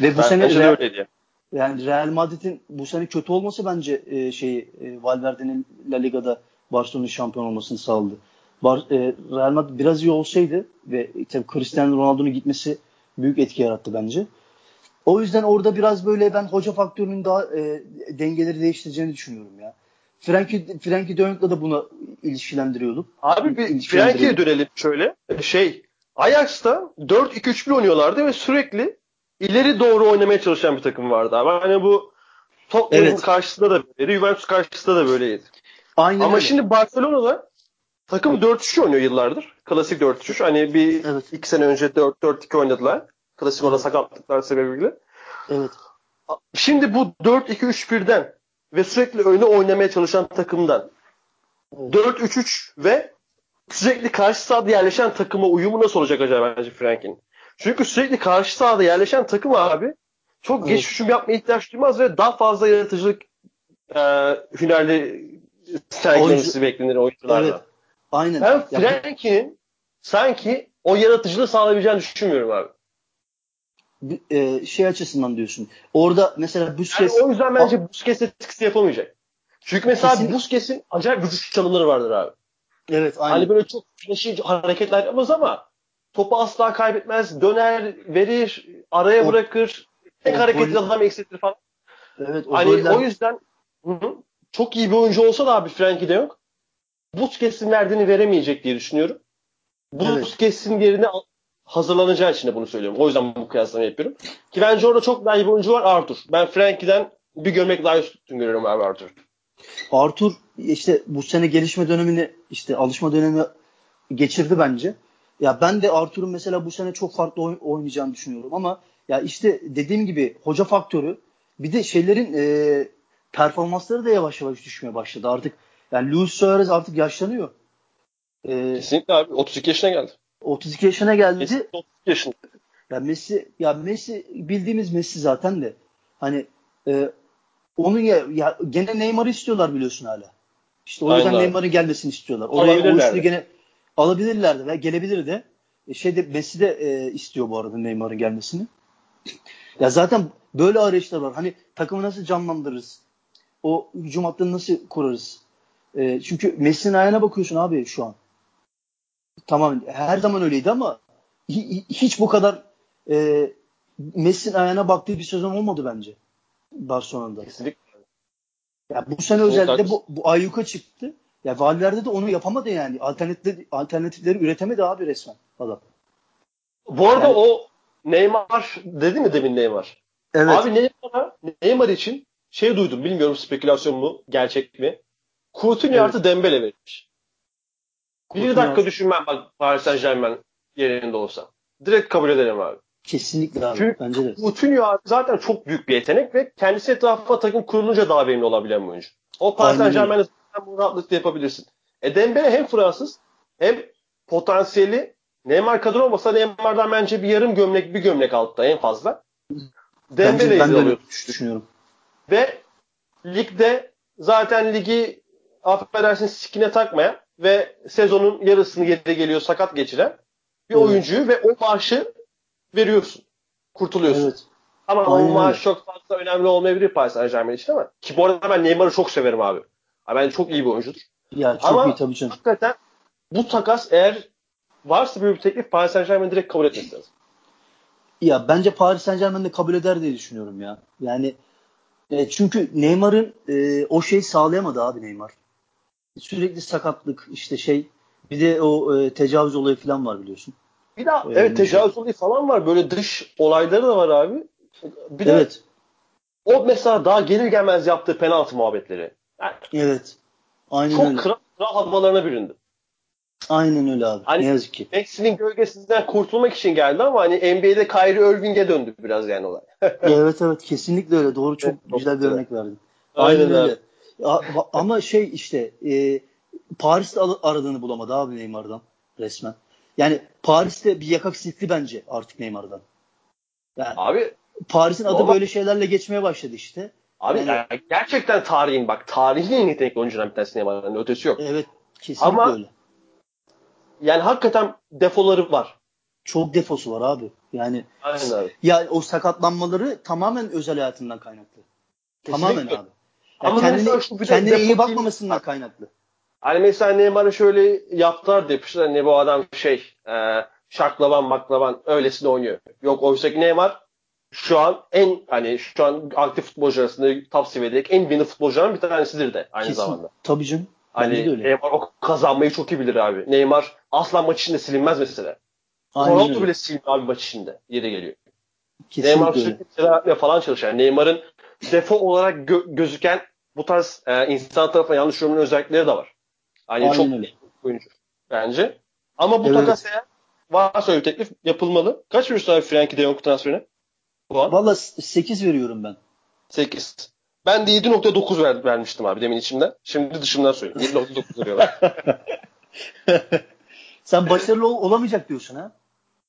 Ve bu ben sene Real, öyleydi. yani Real Madrid'in bu sene kötü olması bence e, şeyi e, Valverde'nin La Liga'da Barcelona'nın şampiyon olmasını sağladı. Bar, e, Real Madrid biraz iyi olsaydı ve tabii Cristiano Ronaldo'nun gitmesi büyük etki yarattı bence. O yüzden orada biraz böyle ben hoca faktörünün daha e, dengeleri değiştireceğini düşünüyorum ya. Frankie, Frankie de Jong'la da bunu ilişkilendiriyorduk. Abi bir Frankie'ye dönelim şöyle. Şey Ajax'ta 4-2-3-1 oynuyorlardı ve sürekli ileri doğru oynamaya çalışan bir takım vardı abi. Hani bu Tottenham evet. karşısında da böyleydi. Juventus karşısında da böyleydi. Aynen Ama öyle. şimdi Barcelona'da takım 4-3 oynuyor yıllardır. Klasik 4-3. Hani bir evet. iki sene önce 4-4-2 oynadılar. Klasik orada sakatlıklar sebebiyle. Evet. Şimdi bu 4-2-3-1'den ve sürekli öne oynamaya çalışan takımdan evet. 4-3-3 ve sürekli karşı sahada yerleşen takıma uyumu nasıl olacak acaba bence Frank'in? Çünkü sürekli karşı sahada yerleşen takım abi çok geç hücum yapmaya ihtiyaç duymaz ve daha fazla yaratıcılık e, hünerli sergilemesi beklenir oyunculardan. Evet. Aynen. Ben Frankie'nin sanki o yaratıcılığı sağlayabileceğini düşünmüyorum abi. E, şey açısından diyorsun. Orada mesela Busquets... Yani o yüzden bence Busquets etkisi yapamayacak. Çünkü mesela Kesinlikle. Busquets'in acayip vücut çalımları vardır abi. Evet aynen. Hani böyle çok flashy hareketler yapmaz ama topu asla kaybetmez. Döner, verir, araya o, bırakır. Tek hareketli adam eksiltir falan. Evet, o hani goller... o yüzden hı hı, çok iyi bir oyuncu olsa da abi Frenkie de yok. Busquets'in verdiğini veremeyecek diye düşünüyorum. Busquets'in evet. yerine hazırlanacağı için de bunu söylüyorum. O yüzden bu kıyaslamayı yapıyorum. Ki bence orada çok daha iyi bir oyuncu var Arthur. Ben Frankie'den bir gömlek daha üstün görüyorum abi Arthur. Arthur işte bu sene gelişme dönemini işte alışma dönemi geçirdi bence. Ya ben de Arthur'un mesela bu sene çok farklı oynayacağını düşünüyorum ama ya işte dediğim gibi hoca faktörü bir de şeylerin e, performansları da yavaş yavaş düşmeye başladı. Artık yani Luis Suarez artık yaşlanıyor. Ee, Kesinlikle abi 32 yaşına geldi. 32 yaşına geldi. Messi 32 yaşında. Ya Messi ya Messi bildiğimiz Messi zaten de. Hani e, onun ya, ya gene Neymar'ı istiyorlar biliyorsun hala. İşte o yüzden Neymar'ın gelmesini istiyorlar. Oraya o üçlü gene alabilirlerdi ve gelebilir de. E, şeyde Messi de e, istiyor bu arada Neymar'ın gelmesini. Ya zaten böyle arayışlar var. Hani takımı nasıl canlandırırız? O hücum hattını nasıl kurarız? E, çünkü Messi'nin ayağına bakıyorsun abi şu an. Tamam her zaman öyleydi ama hiç bu kadar e, Messi'nin ayağına baktığı bir sezon olmadı bence. Barcelona'da. Kesinlikle. Ya bu sene özellikle bu, bu ayyuka çıktı. Ya Valverde de onu yapamadı yani. Alternatifleri, alternatifleri üretemedi abi resmen adam. Bu arada yani, o Neymar dedi mi demin Neymar? Evet. Abi Neymar'a Neymar için şey duydum bilmiyorum spekülasyon mu gerçek mi? Coutinho evet. artı Dembele vermiş. Bir dakika düşünmem bak Paris Saint Germain yerinde olsa. Direkt kabul ederim abi. Kesinlikle abi. Çünkü bence de. Coutinho abi zaten çok büyük bir yetenek ve kendisi etrafına takım kurulunca daha verimli olabilen bir oyuncu. O Paris Saint Germain'e bunu rahatlıkla yapabilirsin. E Dembele hem Fransız hem potansiyeli Neymar kadro olmasa Neymar'dan bence bir yarım gömlek bir gömlek altta en fazla. Dembele'yi ben de düşünüyorum. Ve ligde zaten ligi affedersin sikine takmayan ve sezonun yarısını yedi geliyor sakat geçiren bir evet. oyuncuyu ve o maaşı veriyorsun. Kurtuluyorsun. Evet. Ama Aynen. o maaş çok fazla önemli olmayabilir Paris Saint Germain için ama ki bu arada ben Neymar'ı çok severim abi. abi bence çok iyi bir oyuncudur. Ya çok ama iyi tabii canım. hakikaten bu takas eğer varsa böyle bir teklif Paris Saint Germain direkt kabul etmesi lazım. Ya bence Paris Saint Germain de kabul eder diye düşünüyorum ya. Yani e, çünkü Neymar'ın e, o şeyi sağlayamadı abi Neymar. Sürekli sakatlık işte şey bir de o e, tecavüz olayı falan var biliyorsun. Bir daha Öyle evet tecavüz olayı falan var. Böyle dış olayları da var abi. Bir de evet. o mesela daha gelir gelmez yaptığı penaltı muhabbetleri. Yani evet. Aynen çok öyle. kral, kral havalarına büründü. Aynen öyle abi. Hani ne yazık ki. Messi'nin gölgesinden kurtulmak için geldi ama hani NBA'de Kyrie Irving'e döndü biraz yani olay. evet evet kesinlikle öyle. Doğru çok evet, güzel bir örnek verdin. Aynen, Aynen öyle. Ya, ama şey işte e, Paris'te aradığını bulamadı abi Neymar'dan resmen. Yani Paris'te bir yakak silkli bence artık Neymar'dan. Yani abi Paris'in adı böyle şeylerle geçmeye başladı işte. Abi yani, yani gerçekten tarihin bak tarihin en yetenekli oyunculardan bir tanesi Neymar'dan ötesi yok. Evet kesinlikle Ama, öyle. Yani hakikaten defoları var. Çok defosu var abi. Yani Aynen abi. Ya o sakatlanmaları tamamen özel hayatından kaynaklı. Kesinlikle. Tamamen abi. Ama kendine, kendine iyi bakmamasından değil. kaynaklı. Hani mesela Neymar'ı şöyle yaptılar demişler. Hani bu adam şey e, şaklavan maklavan öylesine oynuyor. Yok oysa ki Neymar şu an en hani şu an aktif futbolcu arasında top seviyedeki en winner futbolcuların bir tanesidir de aynı Kesin. zamanda. Tabii canım. Hani öyle. Neymar o kazanmayı çok iyi bilir abi. Neymar asla maç içinde silinmez mesela. Aynen Ronaldo öyle. bile silmiyor abi maç içinde. Yeri geliyor. Kesinlikle Neymar sürekli falan çalışıyor. Neymar'ın defo olarak gö- gözüken bu tarz e, insan tarafından yanlış yorumlanan özellikleri de var. Hani Aynen çok öyle. oyuncu bence. Ama bu evet. takas eğer varsa öyle teklif yapılmalı. Kaç veriyorsun abi Frenkie de Jong transferine? Valla 8 veriyorum ben. 8. Ben de 7.9 ver, vermiştim abi demin içimden. Şimdi dışımdan söylüyorum. 7.9 veriyorlar. Sen başarılı ol- olamayacak diyorsun ha?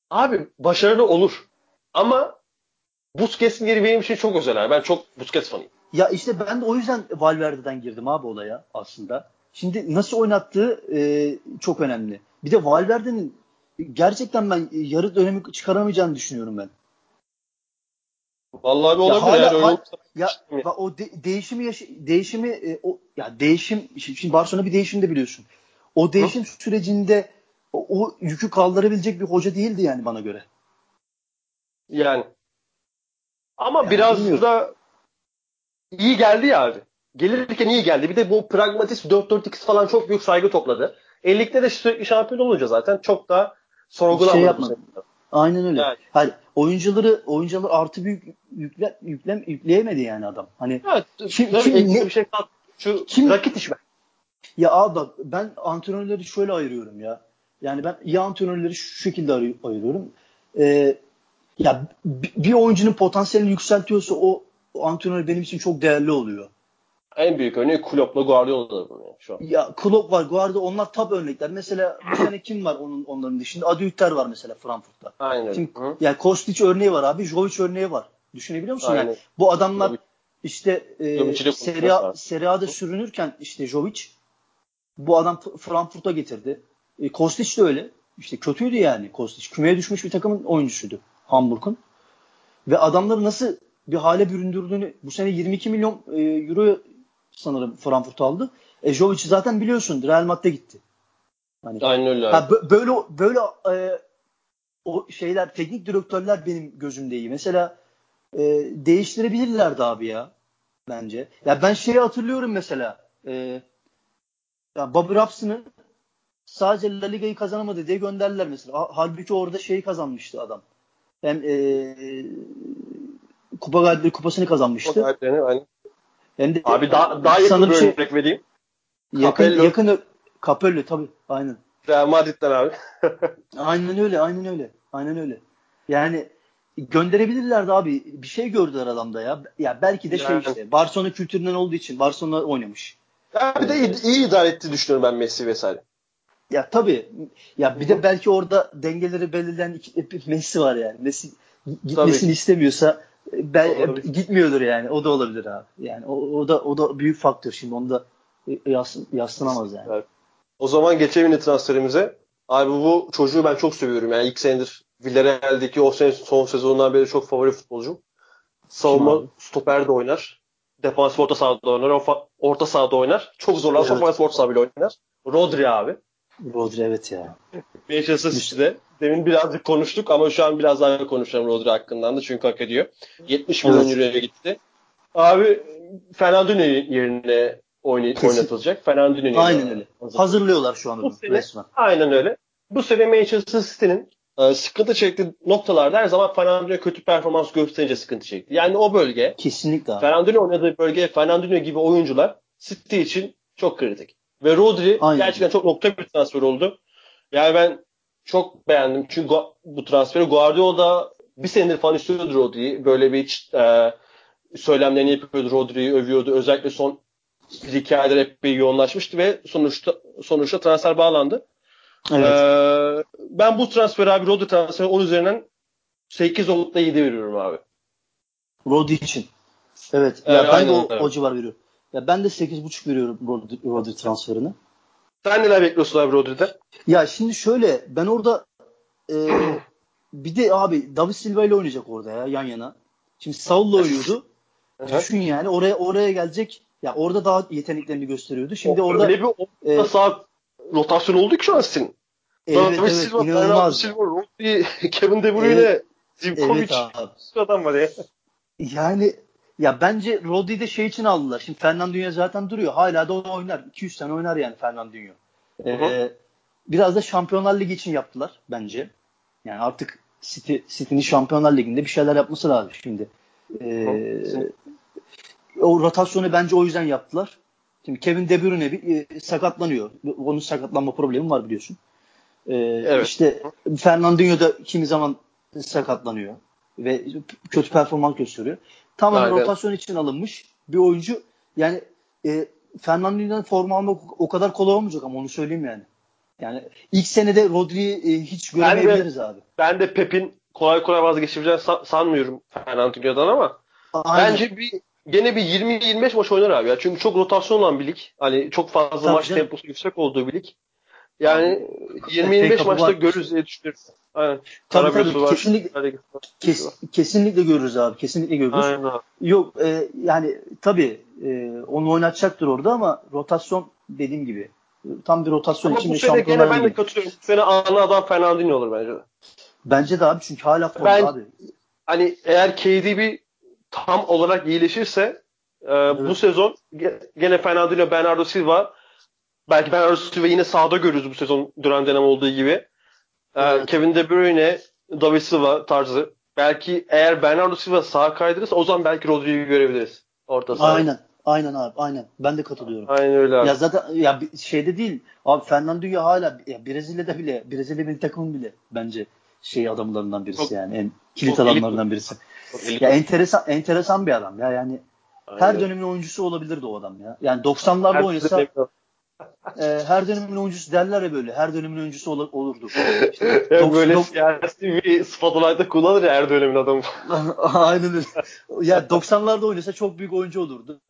Abi başarılı olur. Ama Busquets'in yeri benim için çok özel. Abi. Ben çok Busquets fanıyım. Ya işte ben de o yüzden Valverde'den girdim abi olaya aslında. Şimdi nasıl oynattığı e, çok önemli. Bir de Valverde'nin gerçekten ben yarı dönemi çıkaramayacağını düşünüyorum ben. Vallahi bir olabilir. hala, yani öyle hala, ya o de, değişimi yaş- değişimi e, o ya değişim şimdi Barcelona bir değişim de biliyorsun. O değişim Hı? sürecinde o, o yükü kaldırabilecek bir hoca değildi yani bana göre. Yani ama yani biraz bilmiyorum. da iyi geldi ya abi. Gelirken iyi geldi. Bir de bu pragmatist 4-4-2 falan çok büyük saygı topladı. Ellikte de sürekli şampiyon olunca zaten çok da sorgulamadı. Şey yapmadı. Aynen öyle. Yani. Hayır, oyuncuları oyuncuları artı büyük yükle, yüklem yükleyemedi yani adam. Hani evet, kim, kim ne, bir şey kat, şu kim, rakit iş Ya abi bak ben antrenörleri şöyle ayırıyorum ya. Yani ben iyi antrenörleri şu şekilde ayırıyorum. Ee, ya bir oyuncunun potansiyelini yükseltiyorsa o, o antrenör benim için çok değerli oluyor. En büyük örneği Klopp'la Guardiola şu an. Ya Klopp var, Guardiola onlar tab örnekler. Mesela bu sene kim var onun onların dışında? Adi Hütter var mesela Frankfurt'ta. Aynen. Şimdi, Hı. yani Kostic örneği var abi, Jovic örneği var. Düşünebiliyor musun? Aynen. Yani bu adamlar Jovic. işte e, Serie, Serie A'da sürünürken işte Jovic bu adam Frankfurt'a getirdi. E, Kostic de öyle. İşte kötüydü yani Kostic. Kümeye düşmüş bir takımın oyuncusuydu Hamburg'un. Ve adamları nasıl bir hale büründürdüğünü bu sene 22 milyon e, euro sanırım Frankfurt aldı. E Jovic zaten biliyorsun Real Madrid'e gitti. Hani, Aynen öyle. Ha, böyle böyle e, o şeyler teknik direktörler benim gözümde iyi. Mesela e, değiştirebilirlerdi abi ya bence. Ya ben şeyi hatırlıyorum mesela. E, ya Bobby Robson'ı sadece La Liga'yı kazanamadı diye gönderdiler mesela. Halbuki orada şeyi kazanmıştı adam. Hem e, Kupa Galipleri Kupası'nı kazanmıştı. Kupa aynen. Hem de, Abi daha, daha yakın bir şey, örnek vereyim. Yakın, Capello. yakın Capello tabii aynen. Real Madrid'den abi. aynen öyle aynen öyle. Aynen öyle. Yani gönderebilirlerdi abi. Bir şey gördüler adamda ya. Ya belki de şey yani. işte. Barcelona kültüründen olduğu için Barcelona oynamış. Ya bir de iyi, iyi idare etti düşünüyorum ben Messi vesaire. Ya tabii. Ya bir de belki orada dengeleri belirleyen iki, Messi var yani. Messi gitmesini tabii. istemiyorsa ben, gitmiyordur yani. O da olabilir abi. Yani o, o da o da büyük faktör şimdi. Onu da yas, yaslanamaz yani. Evet. O zaman geçelim transferimize. Abi bu çocuğu ben çok seviyorum. Yani ilk senedir Villarreal'deki o sene son sezonundan beri çok favori futbolcum. Savunma stoper de oynar. Defans orta sahada oynar. Orta sahada oynar. Çok zorlansa evet. orta sahada bile oynar. Rodri abi. Rodri evet ya. Manchester City'de. Demin birazcık konuştuk ama şu an biraz daha konuşalım Rodri hakkında da çünkü hak ediyor. 70 milyon evet. euroya gitti. Abi Fernandinho yerine oynatılacak. Fernandinho Aynen öyle. Hazırlıyorlar şu anda sene, resmen. Aynen öyle. Bu sene Manchester City'nin e, sıkıntı çektiği noktalarda her zaman Fernandinho kötü performans gösterince sıkıntı çekti. Yani o bölge Kesinlikle. Fernandinho oynadığı bölge Fernandinho gibi oyuncular City için çok kritik. Ve Rodri Aynen. gerçekten çok nokta bir transfer oldu. Yani ben çok beğendim. Çünkü bu transferi Guardiola bir senedir falan istiyordu Rodri'yi. Böyle bir e, söylemlerini yapıyordu. Rodri'yi övüyordu. Özellikle son bir iki aydır hep bir yoğunlaşmıştı ve sonuçta sonuçta transfer bağlandı. Evet. Ee, ben bu transferi abi Rodri transferi 10 üzerinden 8.7 veriyorum abi. Rodri için. Evet. Ya evet, ben de o, evet. o civar veriyorum. Ya ben de 8.5 veriyorum Rodri, Rodri transferini. Sen neler bekliyorsun abi Rodri'den? Ya şimdi şöyle ben orada e, bir de abi David Silva ile oynayacak orada ya yan yana. Şimdi Saul'la oynuyordu. Düşün yani oraya oraya gelecek. Ya orada daha yeteneklerini gösteriyordu. Şimdi o, orada öyle bir orta e, saat rotasyon oldu ki şu an sizin. Evet David evet Silva, inanılmaz. Silva, Rodri, Kevin De Bruyne, evet, Zivkovic. Evet adam var ya. Yani ya bence Rodri'yi de şey için aldılar. Şimdi Fernandinho zaten duruyor. Hala da oynar. 200 tane oynar yani Fernandinho. Ee, biraz da Şampiyonlar Ligi için yaptılar bence. Yani artık City, City'nin Şampiyonlar Ligi'nde bir şeyler yapması lazım şimdi. Ee, o rotasyonu bence o yüzden yaptılar. Şimdi Kevin De Bruyne bir, e, sakatlanıyor. Onun sakatlanma problemi var biliyorsun. Ee, evet. İşte Fernandinho da kimi zaman sakatlanıyor ve kötü performans gösteriyor. Tamamen Aynen. rotasyon için alınmış bir oyuncu. Yani e, Fernandinho'dan forma almak o kadar kolay olmayacak ama onu söyleyeyim yani. Yani ilk senede Rodri'yi e, hiç göremeyebiliriz abi. Ben de Pep'in kolay kolay vazgeçebileceğini san- sanmıyorum Fernandinho'dan ama Aynen. bence bir gene bir 20-25 maç oynar abi ya. Çünkü çok rotasyon olan bir lig. Hani çok fazla Tabii maç canım. temposu yüksek olduğu bir lig. Yani 20-25 maçta var. görürüz diye düşünüyorum. Aynen. Tabii tabii var. kesinlikle, kes, kesinlikle görürüz abi. Kesinlikle görürüz. Aynen. Yok e, yani tabii e, onu oynatacaktır orada ama rotasyon dediğim gibi tam bir rotasyon ama için bu sene gene ben de katılıyorum. Bu sene ana adam Fernandinho olur bence de. Bence de abi çünkü hala formda ben, abi. Hani eğer KDB tam olarak iyileşirse e, evet. bu sezon gene Fernandinho, Bernardo Silva belki Bernardo Silva yine sahada görürüz bu sezon Duran dönem olduğu gibi. E, evet. Kevin De Bruyne, David Silva tarzı. Belki eğer Bernardo Silva sağa kaydırırsa o zaman belki Rodrigo'yu görebiliriz. Orta sahada. Aynen. Aynen abi aynen. Ben de katılıyorum. Aynen öyle abi. Ya zaten ya şeyde değil. Abi Fernandinho hala ya Brezilya'da bile Brezilya bir takımın bile bence şey adamlarından birisi çok, yani en kilit adamlarından birisi. ya enteresan enteresan bir adam ya yani Aynen. her dönemin oyuncusu olabilirdi o adam ya. Yani 90'larda oynasa e, her dönemin oyuncusu derler ya böyle. Her dönemin oyuncusu ol, olurdu. İşte, dok, böyle dok, siyasi bir da kullanır ya her dönemin adamı. Aynen öyle. Ya 90'larda oynasa çok büyük oyuncu olurdu.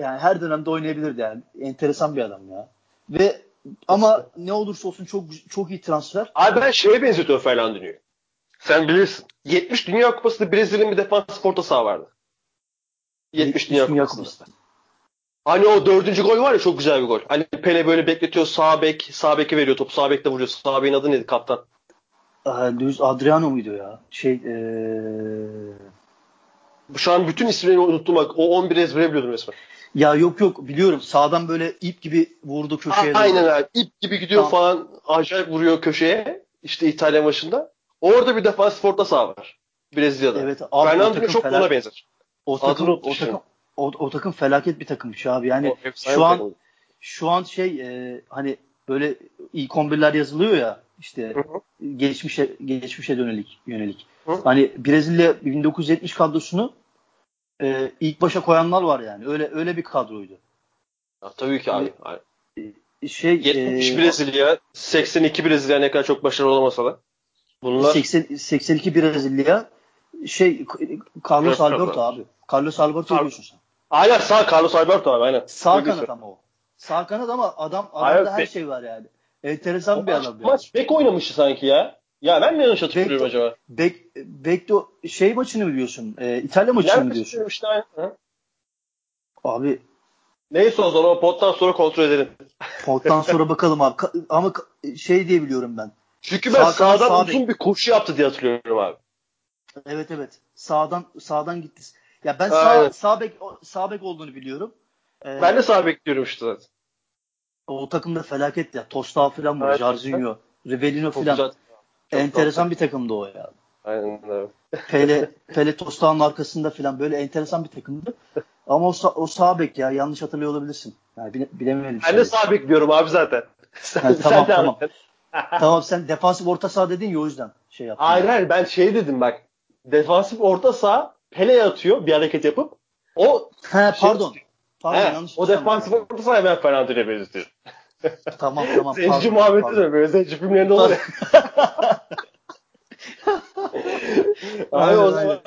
Yani her dönemde oynayabilirdi yani. Enteresan bir adam ya. Ve ama ne olursa olsun çok çok iyi transfer. Abi ben şeye benzetiyorum Fernandinho'yu. Sen bilirsin. 70 Dünya Kupası'nda Brezilya'nın bir defans porta saha vardı. 70, 70 Dünya, Dünya Kupası'nda. Hani o dördüncü gol var ya çok güzel bir gol. Hani Pele böyle bekletiyor sağ bek, sağ beke veriyor topu sağ bekte vuruyor. Sağ bekin adı neydi kaptan? Luis Adriano muydu ya? Şey ee... Şu an bütün isimlerini unuttum bak. O 11 ezbere biliyordum resmen. Ya yok yok biliyorum. Sağdan böyle ip gibi vurdu köşeye. A- aynen abi. İp gibi gidiyor tamam. falan. Acayip vuruyor köşeye. İşte İtalya maçında. Orada bir defans forta sağ var. Brezilya'da. Evet. Abi, Fernando çok ona benzer. O takım, o, takım, o, o takım felaket bir takımmış abi. Yani şu an takım. şu an şey e, hani böyle ilk 11'ler yazılıyor ya işte hı hı. geçmişe geçmişe dönelik yönelik. Hı. Hani Brezilya 1970 kadrosunu e, ilk başa koyanlar var yani. Öyle öyle bir kadroydu. Ya, tabii ki abi. Yani, e, şey 70 e, Brezilya, 82 Brezilya ne kadar çok başarılı olamasa da. Bunlar 80, 82 Brezilya şey Carlos Alberto abi. Carlos Alberto Car- diyorsun sen. Aynen sağ Carlos Alberto abi aynen. Sağ kanat ama o. Sağ kanat ama adam adamda her şey var yani. Enteresan o bir adam. Maç yani. bek oynamıştı sanki ya. Ya ben mi yanlış hatırlıyorum acaba? Bek, Bek de şey maçını mı biliyorsun? E, İtalya maçını mı diyorsun? Işte, ha? Abi Neyse o zaman pottan sonra kontrol edelim. Pottan sonra bakalım abi. Ama şey diye biliyorum ben. Çünkü ben Sağ sağdan sağ uzun bek. bir koşu yaptı diye hatırlıyorum abi. Evet evet. Sağdan sağdan gitti. Ya ben sağ, sağ bek sağ bek olduğunu biliyorum. Ee, ben de sağ bek diyorum işte zaten. O takımda felaket ya. Tosta falan var. Evet, Jarzinho, Rivellino falan. Enteresan bir takımdı o ya. Aynen öyle. Pele, Pele arkasında falan böyle enteresan bir takımdı. Ama o, o sağ bek ya yanlış hatırlıyor olabilirsin. Yani bile, bilemedim. Ben de sağ bek diyorum abi zaten. sen, yani, tamam sen tamam. tamam sen defansif orta saha dedin ya o yüzden şey yaptım. Hayır hayır ben şey dedim bak. Defansif orta saha Pele atıyor bir hareket yapıp o He, pardon. Şey, pardon he, yanlış o defansif orta sahaya ben Fernando'ya benzetiyorum. tamam tamam. Zenci muhabbeti de böyle zenci filmlerinde olur ya. Abi o zaman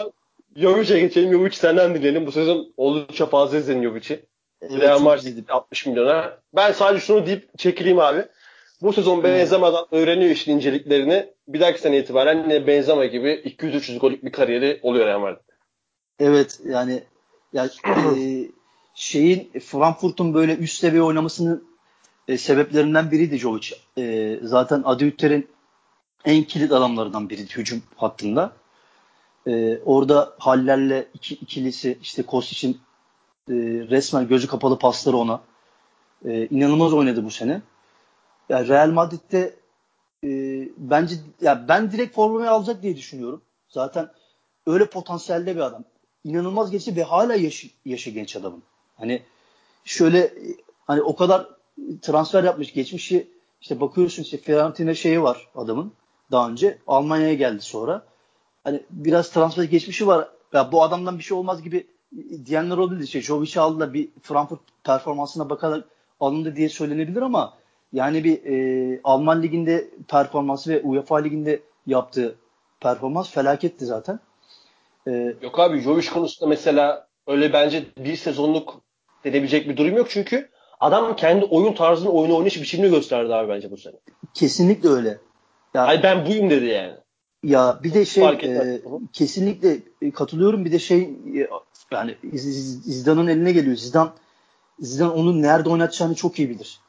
Jovic'e geçelim. Jovic senden dinleyelim. Bu sezon oldukça fazla izledin Jovic'i. Evet, Real Madrid 60 milyona. Ben sadece şunu deyip çekileyim abi. Bu sezon Benzema'dan öğreniyor işin inceliklerini. Bir dahaki sene itibaren Benzema gibi 200-300 gollük bir kariyeri oluyor Real Madrid. Evet yani ya, e, şeyin Frankfurt'un böyle üst seviye oynamasının e, sebeplerinden biriydi Jovic. E, zaten Adi en kilit adamlarından biriydi hücum hattında. E, orada Haller'le iki, ikilisi işte Kostic'in e, resmen gözü kapalı pasları ona. E, inanılmaz oynadı bu sene. Yani Real Madrid'de e, bence ya ben direkt formayı alacak diye düşünüyorum. Zaten öyle potansiyelde bir adam. İnanılmaz geçti ve hala yaşı, yaşı genç adamın. Hani şöyle hani o kadar transfer yapmış geçmişi işte bakıyorsun işte Fiorentina şeyi var adamın daha önce Almanya'ya geldi sonra. Hani biraz transfer geçmişi var. Ya bu adamdan bir şey olmaz gibi diyenler olabilir. İşte Jovic'i aldılar bir Frankfurt performansına bakarak alındı diye söylenebilir ama Yani bir e, Alman liginde performansı ve UEFA liginde yaptığı performans felaketti zaten. E, yok abi Jovic konusunda mesela öyle bence bir sezonluk denebilecek bir durum yok çünkü adam kendi oyun tarzını, oyunu oynayış biçimini gösterdi abi bence bu sene. Kesinlikle öyle. Ya, Hayır ben buyum dedi yani. Ya bir de şey e, kesinlikle katılıyorum. Bir de şey e, yani Zidane'ın eline geliyor. Zidane Zidane onun nerede oynatacağını çok iyi bilir.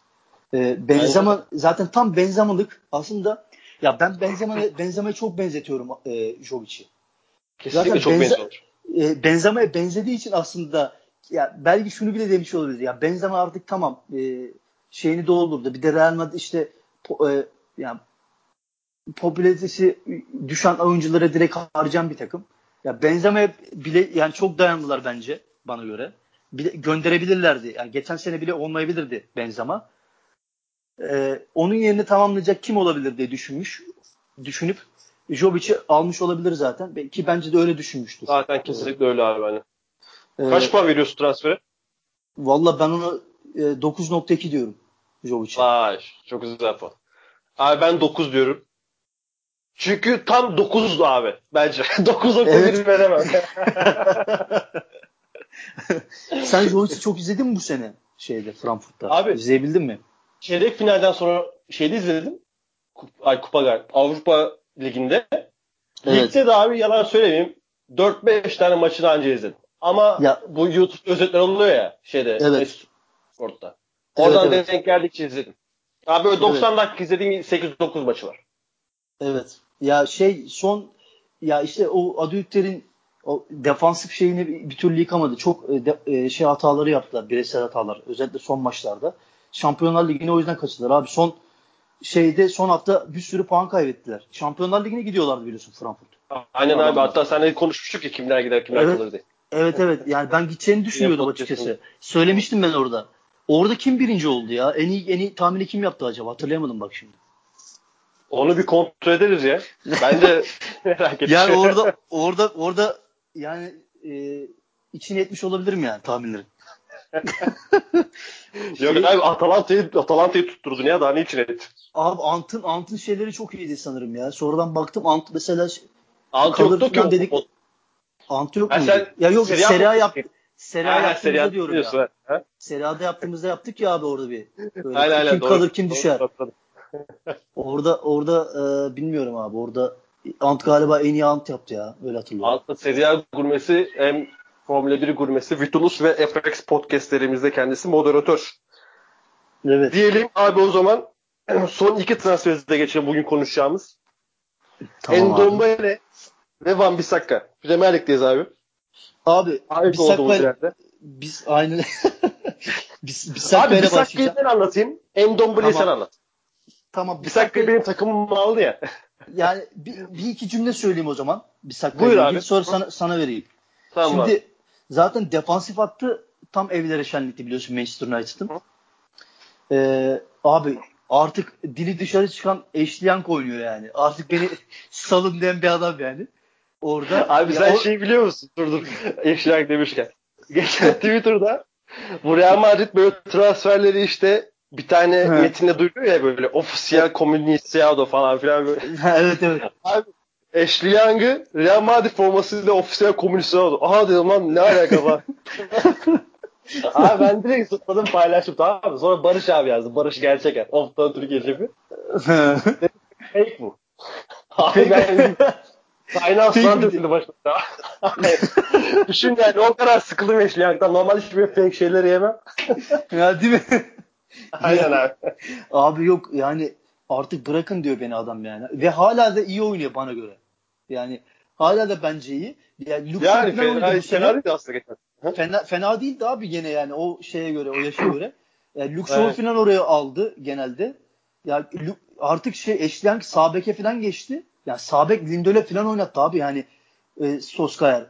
E, Benzema Aynen. zaten tam Benzema'lık aslında ya ben Benzema'ya Benzema'ya çok benzetiyorum e, Jovic'i. Kesinlikle zaten çok benze, benziyor. E, Benzema'ya benzediği için aslında ya belki şunu bile demiş olabilir. Ya Benzema artık tamam e, şeyini doldurdu. Bir de Real Madrid işte po, e, yani popülaritesi düşen oyunculara direkt harcayan bir takım. Ya Benzema'ya bile yani çok dayandılar bence bana göre. Bile, gönderebilirlerdi. Yani geçen sene bile olmayabilirdi Benzema. Ee, onun yerini tamamlayacak kim olabilir diye düşünmüş. Düşünüp Jobic'i almış olabilir zaten. Ki bence de öyle düşünmüştür. Zaten kesinlikle öyle abi. Hani. Ee, Kaç puan veriyorsun transfere? Valla ben ona e, 9.2 diyorum Jovic'e. Vay çok güzel puan. Abi ben 9 diyorum. Çünkü tam 9'du abi bence. 9.1 evet. veremem. Sen Jovic'i çok izledin mi bu sene şeyde Frankfurt'ta? Abi izleyebildin mi? Çeyrek finalden sonra şeyde izledim. Ay Kupa Avrupa Ligi'nde. Evet. Ligde de abi yalan söylemeyeyim 4-5 tane maçını anca izledim. Ama ya, bu YouTube özetler oluyor ya şeyde evet. Sport'ta. Oradan evet, evet. denk geldikçe izledim. Abi böyle 90 evet. dakika izlediğim 8-9 maçı var. Evet. Ya şey son ya işte o Adüyükler'in o defansif şeyini bir, türlü yıkamadı. Çok e, de, e, şey hataları yaptılar. Bireysel hatalar. Özellikle son maçlarda. Şampiyonlar Ligi'ne o yüzden kaçırdılar. Abi son şeyde son hafta bir sürü puan kaybettiler. Şampiyonlar Ligi'ne gidiyorlardı biliyorsun Frankfurt. Aynen abi. Hatta seninle konuşmuştuk ya kimler gider kimler evet, kalır diye. Evet evet. Yani ben gideceğini düşünüyordum açıkçası. Söylemiştim ben orada. Orada kim birinci oldu ya? En iyi en iyi tahmini kim yaptı acaba? Hatırlayamadım bak şimdi. Onu bir kontrol ederiz ya. Ben de merak ettim. Yani orada orada orada yani e, içine etmiş olabilirim yani tahminlerin. Yok şey, abi Atalanta'yı Atalanta'yı tutturdun ya daha ne için et? Abi Ant'ın Ant'ın şeyleri çok iyiydi sanırım ya. Sonradan baktım Ant mesela Ant yoktu ki dedik. O... Ant yok mu? Ya yok Serie A yaptı. Serie A yaptığımızda diyorum ya. Ha? Serie A'da yaptığımızda yaptık ya abi orada bir. Böyle aynen, aynen, kim doğru, kalır kim doğru, düşer. Doğru, orada orada e, bilmiyorum abi. Orada Ant galiba en iyi Ant yaptı ya. Öyle hatırlıyorum. Ant'ta Serie A gurmesi hem Formula 1 gurmesi Vitulus ve FX podcastlerimizde kendisi moderatör. Evet. Diyelim abi o zaman son iki transferimize geçelim bugün konuşacağımız. Tamam Endombele ve Van Bissaka. Premier Lig'deyiz abi. Abi Ayıp Bissaka biz aynı biz, Bissaka'ya başlayacağım. ben anlatayım. Endombele'yi tamam. sen anlat. Tamam. Bissaka benim takımım aldı ya. yani bir, bir iki cümle söyleyeyim o zaman. Bissaka'ya Buyur abi. Sonra sana, sana vereyim. Tamam Şimdi abi. Zaten defansif attı tam evlere şenlikti biliyorsun Manchester United'ın. Ee, abi artık dili dışarı çıkan Ashley oynuyor yani. Artık beni salın diyen bir adam yani. Orada. Abi sen o... şey biliyor musun? Dur dur. Ashley demişken. Geçen Twitter'da bu Real Madrid böyle transferleri işte bir tane He. metinde duyuyor ya böyle ofisiyel comunicado falan filan böyle. evet evet. Abi Ashley Young'ı Real Madrid formasıyla ofisiyel comunicado. Aha dedim lan ne alaka var. abi ben direkt zıpladım paylaştım tamam mı? Sonra Barış abi yazdı. Barış gerçek yani. Oftan Türkiye şefi. Fake bu. Abi ben Kaynağı falan döküldü başımda. Düşün yani o kadar sıkıldım Ashley Normal hiçbir fake şeyleri yemem. ya değil mi? Aynen abi. Abi yok yani artık bırakın diyor beni adam yani. Ve hala da iyi oynuyor bana göre. Yani hala da bence iyi. Yani, Luke yani fena, fena değil aslında geçen. Fena, fena değildi abi gene yani o şeye göre, o yaşa göre. Yani Luke Shaw evet. falan oraya aldı genelde. Ya yani artık şey Ashley sağ beke falan geçti. Yani Sabek Lindelöf falan oynattı abi yani e, Soskayer.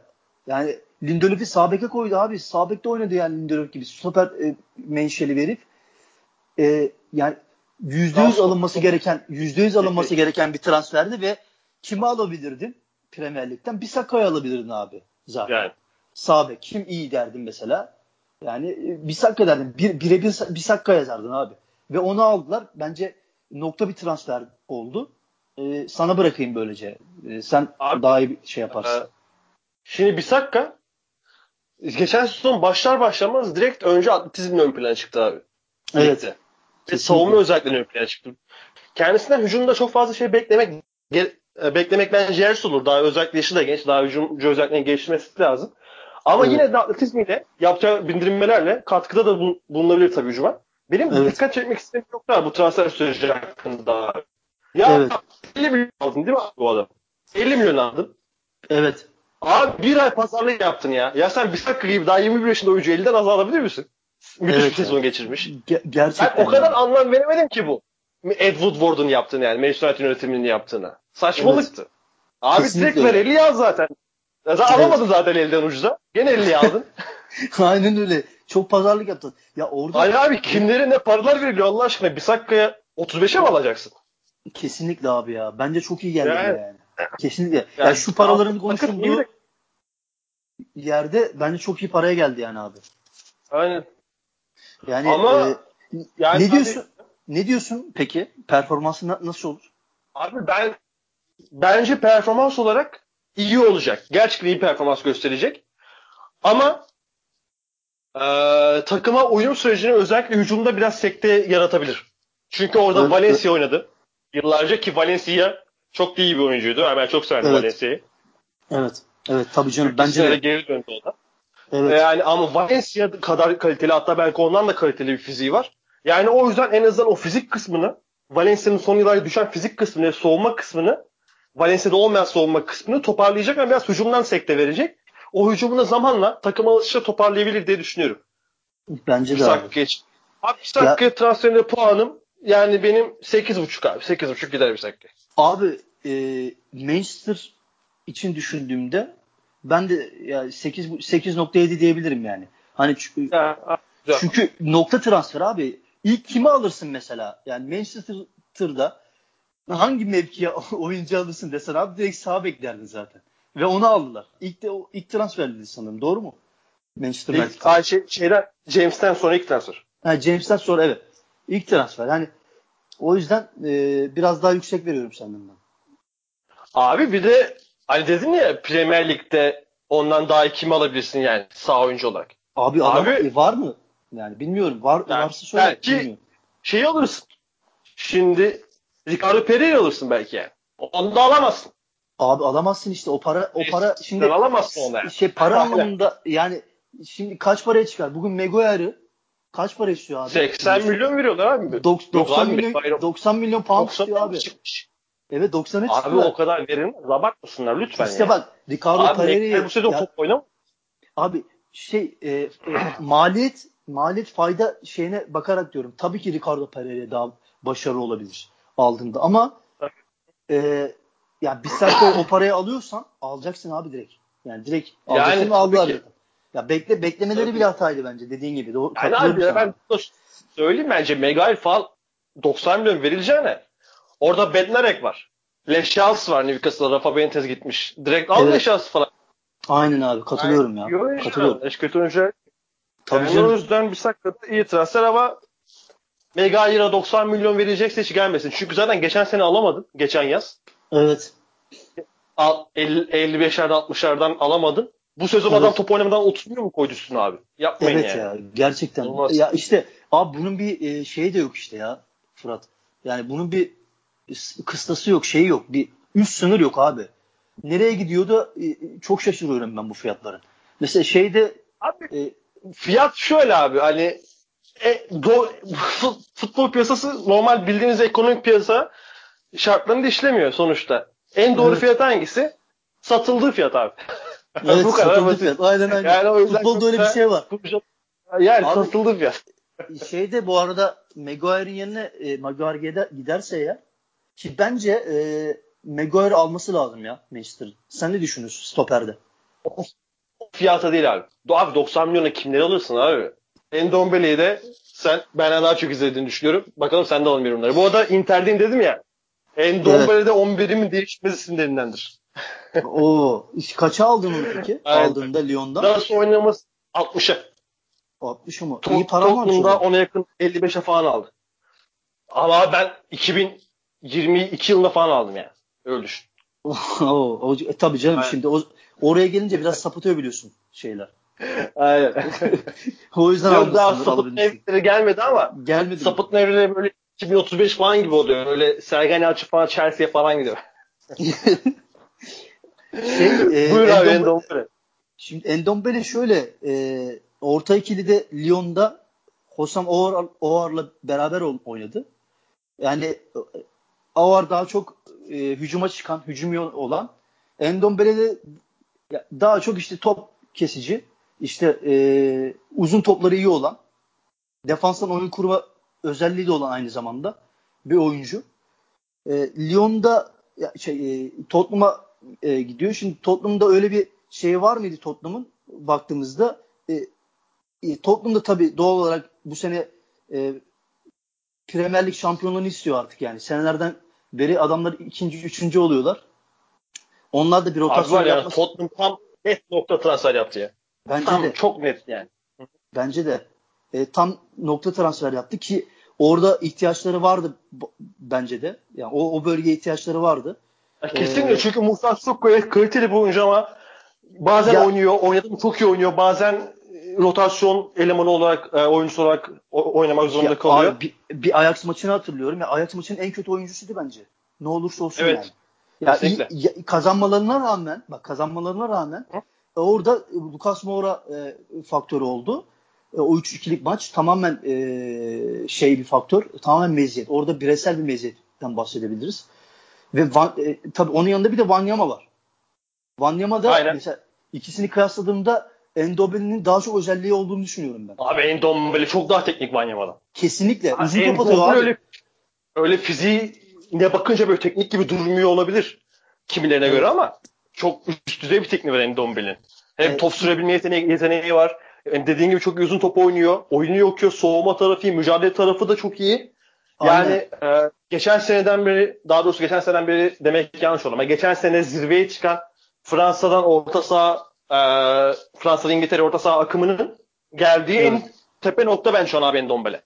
Yani Lindelöf'ü Sabek'e koydu abi. Sabek'te oynadı yani Lindelöf gibi. Stoper e, menşeli verip e, yani yüzde yüz alınması gereken yüzde yüz alınması gereken bir transferdi ve kimi alabilirdin Premier Lig'den? Bir Saka'yı alabilirdin abi zaten. Yani. Sabek kim iyi derdin mesela. Yani e, bir Saka derdin. Bir, birebir bir Sakka yazardın abi. ve onu aldılar. Bence nokta bir transfer oldu. Ee, sana bırakayım böylece. Ee, sen Abi, daha iyi bir şey yaparsın. Ee, şimdi Bisakka geçen sezon başlar başlamaz direkt önce atletizmle ön plana çıktı abi. Evet. Ligde. Ve savunma özelliklerini ön plana çıktı. Kendisinden hücumda çok fazla şey beklemek ge- e, beklemek bence yersiz olur. Daha özellikle yaşı da genç. Daha hücumcu özelliklerini geliştirmesi lazım. Ama Evet. yine de atletizmiyle yapacağı bindirilmelerle katkıda da bul- bulunabilir tabii hücuma. Benim Evet. dikkat çekmek istediğim noktalar bu transfer süreci hakkında. Ya Evet. 50 milyon aldın değil mi bu adam? 50 milyon aldın. Evet. Abi bir ay pazarlık yaptın ya. Ya sen Bisakka gibi daha 21 yaşında oyuncu 50'den az alabilir misin? Müthiş Evet bir sezon geçirmiş. Ge- gerçekten. Ben o kadar yani. anlam veremedim ki bu. Ed Woodward'un yaptığını yani. Manchester United yönetiminin yaptığını. Saçmalıktı. Abi Kesinlikle direkt ver öyle. 50 al zaten. Ya sen Evet. alamadın zaten elden ucuza. Gene 50 aldın. Aynen öyle. Çok pazarlık yaptın. Ya orada Hayır abi kimlere ne paralar veriliyor Allah aşkına. Bisakka'ya 35'e mi alacaksın? kesinlikle abi ya. Bence çok iyi geldi Yani- yani. Kesinlikle. Ya Yani- şu paraların konuşulduğu yerde bence çok iyi paraya geldi yani abi. Aynen. Yani Ama e, Yani ne diyorsun? Ne diyorsun peki? Performansı na- nasıl olur? Abi ben bence performans olarak iyi olacak. Gerçekten iyi performans gösterecek. Ama eee, takıma uyum sürecini özellikle hücumda biraz sekte yaratabilir. Çünkü orada Evet, Valencia oynadı. Yıllarca ki Valencia çok iyi bir oyuncuydu. Yani ben çok severdim Evet. Valencia'yı. Evet. Evet tabii canım. Bence de. geri döndü o da. Evet. Yani ama Valencia kadar kaliteli hatta belki ondan da kaliteli bir fiziği var. Yani o yüzden en azından o fizik kısmını Valencia'nın son yıllarda düşen fizik kısmını, soğuma kısmını Valencia'da olmayan soğuma kısmını toparlayacak ama biraz hücumdan sekte verecek. O hücumunu zamanla takım alışışla toparlayabilir diye düşünüyorum. Bence de abi. geç. Abi bir dakika transferinde puanım yani benim 8.5 abi. 8.5 gider bir dakika. Abi e, Manchester için düşündüğümde ben de ya 8 8.7 diyebilirim yani. Hani çünkü, Ya, çünkü nokta transfer abi. İlk kimi alırsın mesela? Yani Manchester'da hangi mevkiye oyuncu alırsın desen abi direkt sağ beklerdin zaten. Ve onu aldılar. İlk de o ilk transferdi sanırım. Doğru mu? Manchester İlk, United'da. ay, şey, şeyden, James'ten sonra ilk transfer. Ha, James'ten sonra evet. İlk transfer. Yani o yüzden e, biraz daha yüksek veriyorum senden ben. Abi bir de hani dedin ya Premier Lig'de ondan daha iyi kimi alabilirsin yani sağ oyuncu olarak. Abi, adam Abi- e, var mı? Yani bilmiyorum. Var Yani varsa söyle. belki- bilmiyorum. Şeyi alırsın. Şimdi Ricardo Pereira alırsın belki yani. Onu da alamazsın. Abi alamazsın işte o para o para şimdi Sen alamazsın onu yani. şey para anlamında yani şimdi kaç paraya çıkar? Bugün Maguire'ı kaç para istiyor abi? 80 milyon veriyorlar abi. Dok- Yok 90 abi, milyon Maguire- 90 milyon pound 90 istiyor abi. çıkmış. Evet 90'a Abi çıktılar. o kadar verin. Abartmasınlar lütfen işte ya. bak Ricardo Abi bu sezon top oynamıyor. Abi şey e, e, maliyet maliyet fayda şeyine bakarak diyorum. Tabii ki Ricardo Pereira daha başarılı olabilir aldığında ama e, ya bir saatte o parayı alıyorsan alacaksın abi direkt. Yani direkt Yani alacaksın ve tabii aldılar. ki. Ya bekle beklemeleri Tabii. bile hataydı bence dediğin gibi. Doğru, Yani abi sana. ben dur, söyleyeyim bence Maguire falan 90 milyon verileceğine orada Bednarek var. Leşals var Newcastle'a Rafa Benitez gitmiş. Direkt al Evet. Leşals falan. Aynen abi katılıyorum Yani, ya. oyuncu Katılıyorum. Eş kötü oyuncu. Tabii yani canım. o yüzden bir sakatı iyi transfer ama Maguire'a 90 milyon verecekse hiç gelmesin. Çünkü zaten geçen sene alamadın. Geçen yaz. Evet. Al, 50, 55'lerden 60'lardan alamadın. Bu sezon Evet. adam top oynamadan 30 milyon mu koydu üstüne abi? Yapmayın Evet yani. ya gerçekten. Olmaz. Ya işte abi bunun bir e, şeyi de yok işte ya Fırat. Yani bunun bir kıstası yok, şeyi yok. Bir üst sınır yok abi. Nereye gidiyor da e, çok şaşırıyorum ben bu fiyatların. Mesela şeyde Abi e, fiyat şöyle abi hani e, do, fut- futbol piyasası normal bildiğiniz ekonomik piyasa şartlarında işlemiyor sonuçta. En doğru Evet. fiyat hangisi? Satıldığı fiyat abi. evet, Bu kadar basit. fiyat. Aynen aynen. Yani o yüzden Futbolda öyle bir şey var. Yani Abi- satıldığı fiyat. Şeyde bu arada Maguire'in yerine e, Maguire gider, giderse ya ki bence e, Maguire alması lazım ya Manchester'ın. Sen ne düşünüyorsun stoperde? Fiyata değil abi. Abi 90 milyona kimleri alırsın abi? Endombele'yi de sen benden daha çok izlediğini düşünüyorum. Bakalım sen de alın yorumları. Bu arada Inter'deyim dedim ya. Endombele'de 11'imin değişmez isimlerindendir. Oo, kaça aldın onu peki? Aynen. Aldığında Lyon'dan? Nasıl oynaması 60'a. 60 mu? Tot- İyi para mı Tottenham'da ona yakın 55'e falan aldı. Ama ben 2022 yılında falan aldım yani. Öyle düşün. o, o, e, tabii canım Aynen. şimdi o, oraya gelince biraz sapıtıyor biliyorsun şeyler. Aynen. o yüzden Yok daha sapıtma evleri gelmedi ama gelmedi sapıtma evleri böyle 2035 falan gibi oluyor. Öyle Sergen Yalçın falan Chelsea'ye falan gidiyor. şey, e, Buyur abi Endombele. Şimdi Endombele şöyle e, orta ikili Lyon'da Hosam Oğar, Oğar'la beraber oynadı. Yani Oğar daha çok e, hücuma çıkan, hücum olan. Endombele de daha çok işte top kesici, işte e, uzun topları iyi olan, defanstan oyun kurma özelliği de olan aynı zamanda bir oyuncu. E, Lyon'da şey, e, Tottenham'a e, gidiyor. Şimdi Tottenham'da öyle bir şey var mıydı Tottenham'ın baktığımızda? E, e, Tottenham'da tabii doğal olarak bu sene e, Premier Lig şampiyonluğunu istiyor artık yani. Senelerden beri adamlar ikinci, üçüncü oluyorlar. Onlar da bir rotasyon Abi var yani Tottenham tam net nokta transfer yaptı ya. Bence tam de. çok net yani. Bence de. E, tam nokta transfer yaptı ki orada ihtiyaçları vardı bence de. Yani o, o bölgeye ihtiyaçları vardı. Ya kesinlikle ee, çünkü Musa evet kaliteli bir oyuncu ama bazen ya, oynuyor, oynadı çok iyi oynuyor. Bazen rotasyon elemanı olarak, e, oyuncusu olarak oynamak zorunda kalıyor. Abi, bir, bir Ajax maçını hatırlıyorum. Ya Ajax maçının en kötü oyuncusuydu bence. Ne olursa olsun evet. yani. Ya, iyi, ya, kazanmalarına rağmen, bak kazanmalarına rağmen Hı? orada Lucas Moura e, faktörü oldu. E, o 3-2'lik maç tamamen e, şey bir faktör, tamamen meziyet. Orada bireysel bir meziyetten bahsedebiliriz. Ve Van, e, tabii onun yanında bir de Vanyama var. Vanyama da Aynen. mesela ikisini kıyasladığımda Endombele'nin daha çok özelliği olduğunu düşünüyorum ben. Abi Endombele çok daha teknik Vanyama'dan. Kesinlikle. Uzun top atıyor abi. Öyle, öyle fiziğine bakınca böyle teknik gibi durmuyor olabilir kimilerine evet. göre ama çok üst düzey bir teknik var Endombele'nin. Hem evet. top sürebilme yeteneği, yeteneği var. Yani dediğin gibi çok uzun top oynuyor. Oyunu okuyor. Soğuma tarafı iyi. Mücadele tarafı da çok iyi. Yani e, geçen seneden beri daha doğrusu geçen seneden beri demek yanlış oldu ama geçen sene zirveye çıkan Fransa'dan orta saha e, Fransa'da İngiltere orta saha akımının geldiği evet. en tepe nokta ben şu an abi Endombele.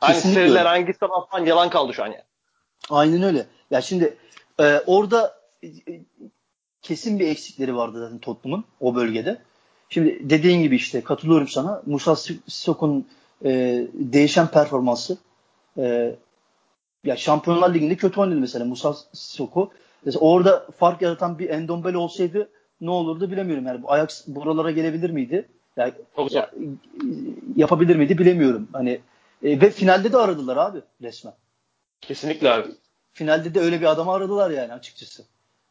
Hani seriler hangi taraftan yalan kaldı şu an yani. Aynen öyle. Ya şimdi e, orada e, kesin bir eksikleri vardı zaten Tottenham'ın o bölgede. Şimdi dediğin gibi işte katılıyorum sana. Musa Sissoko'nun e, değişen performansı e, ya Şampiyonlar Ligi'nde kötü oynadı mesela Musa Sissoko. Mesela orada fark yaratan bir Endombele olsaydı ne olurdu bilemiyorum. Yani bu Ajax buralara gelebilir miydi? Yani, ya, yapabilir miydi bilemiyorum. Hani e, ve finalde de aradılar abi resmen. Kesinlikle abi. Finalde de öyle bir adamı aradılar yani açıkçası.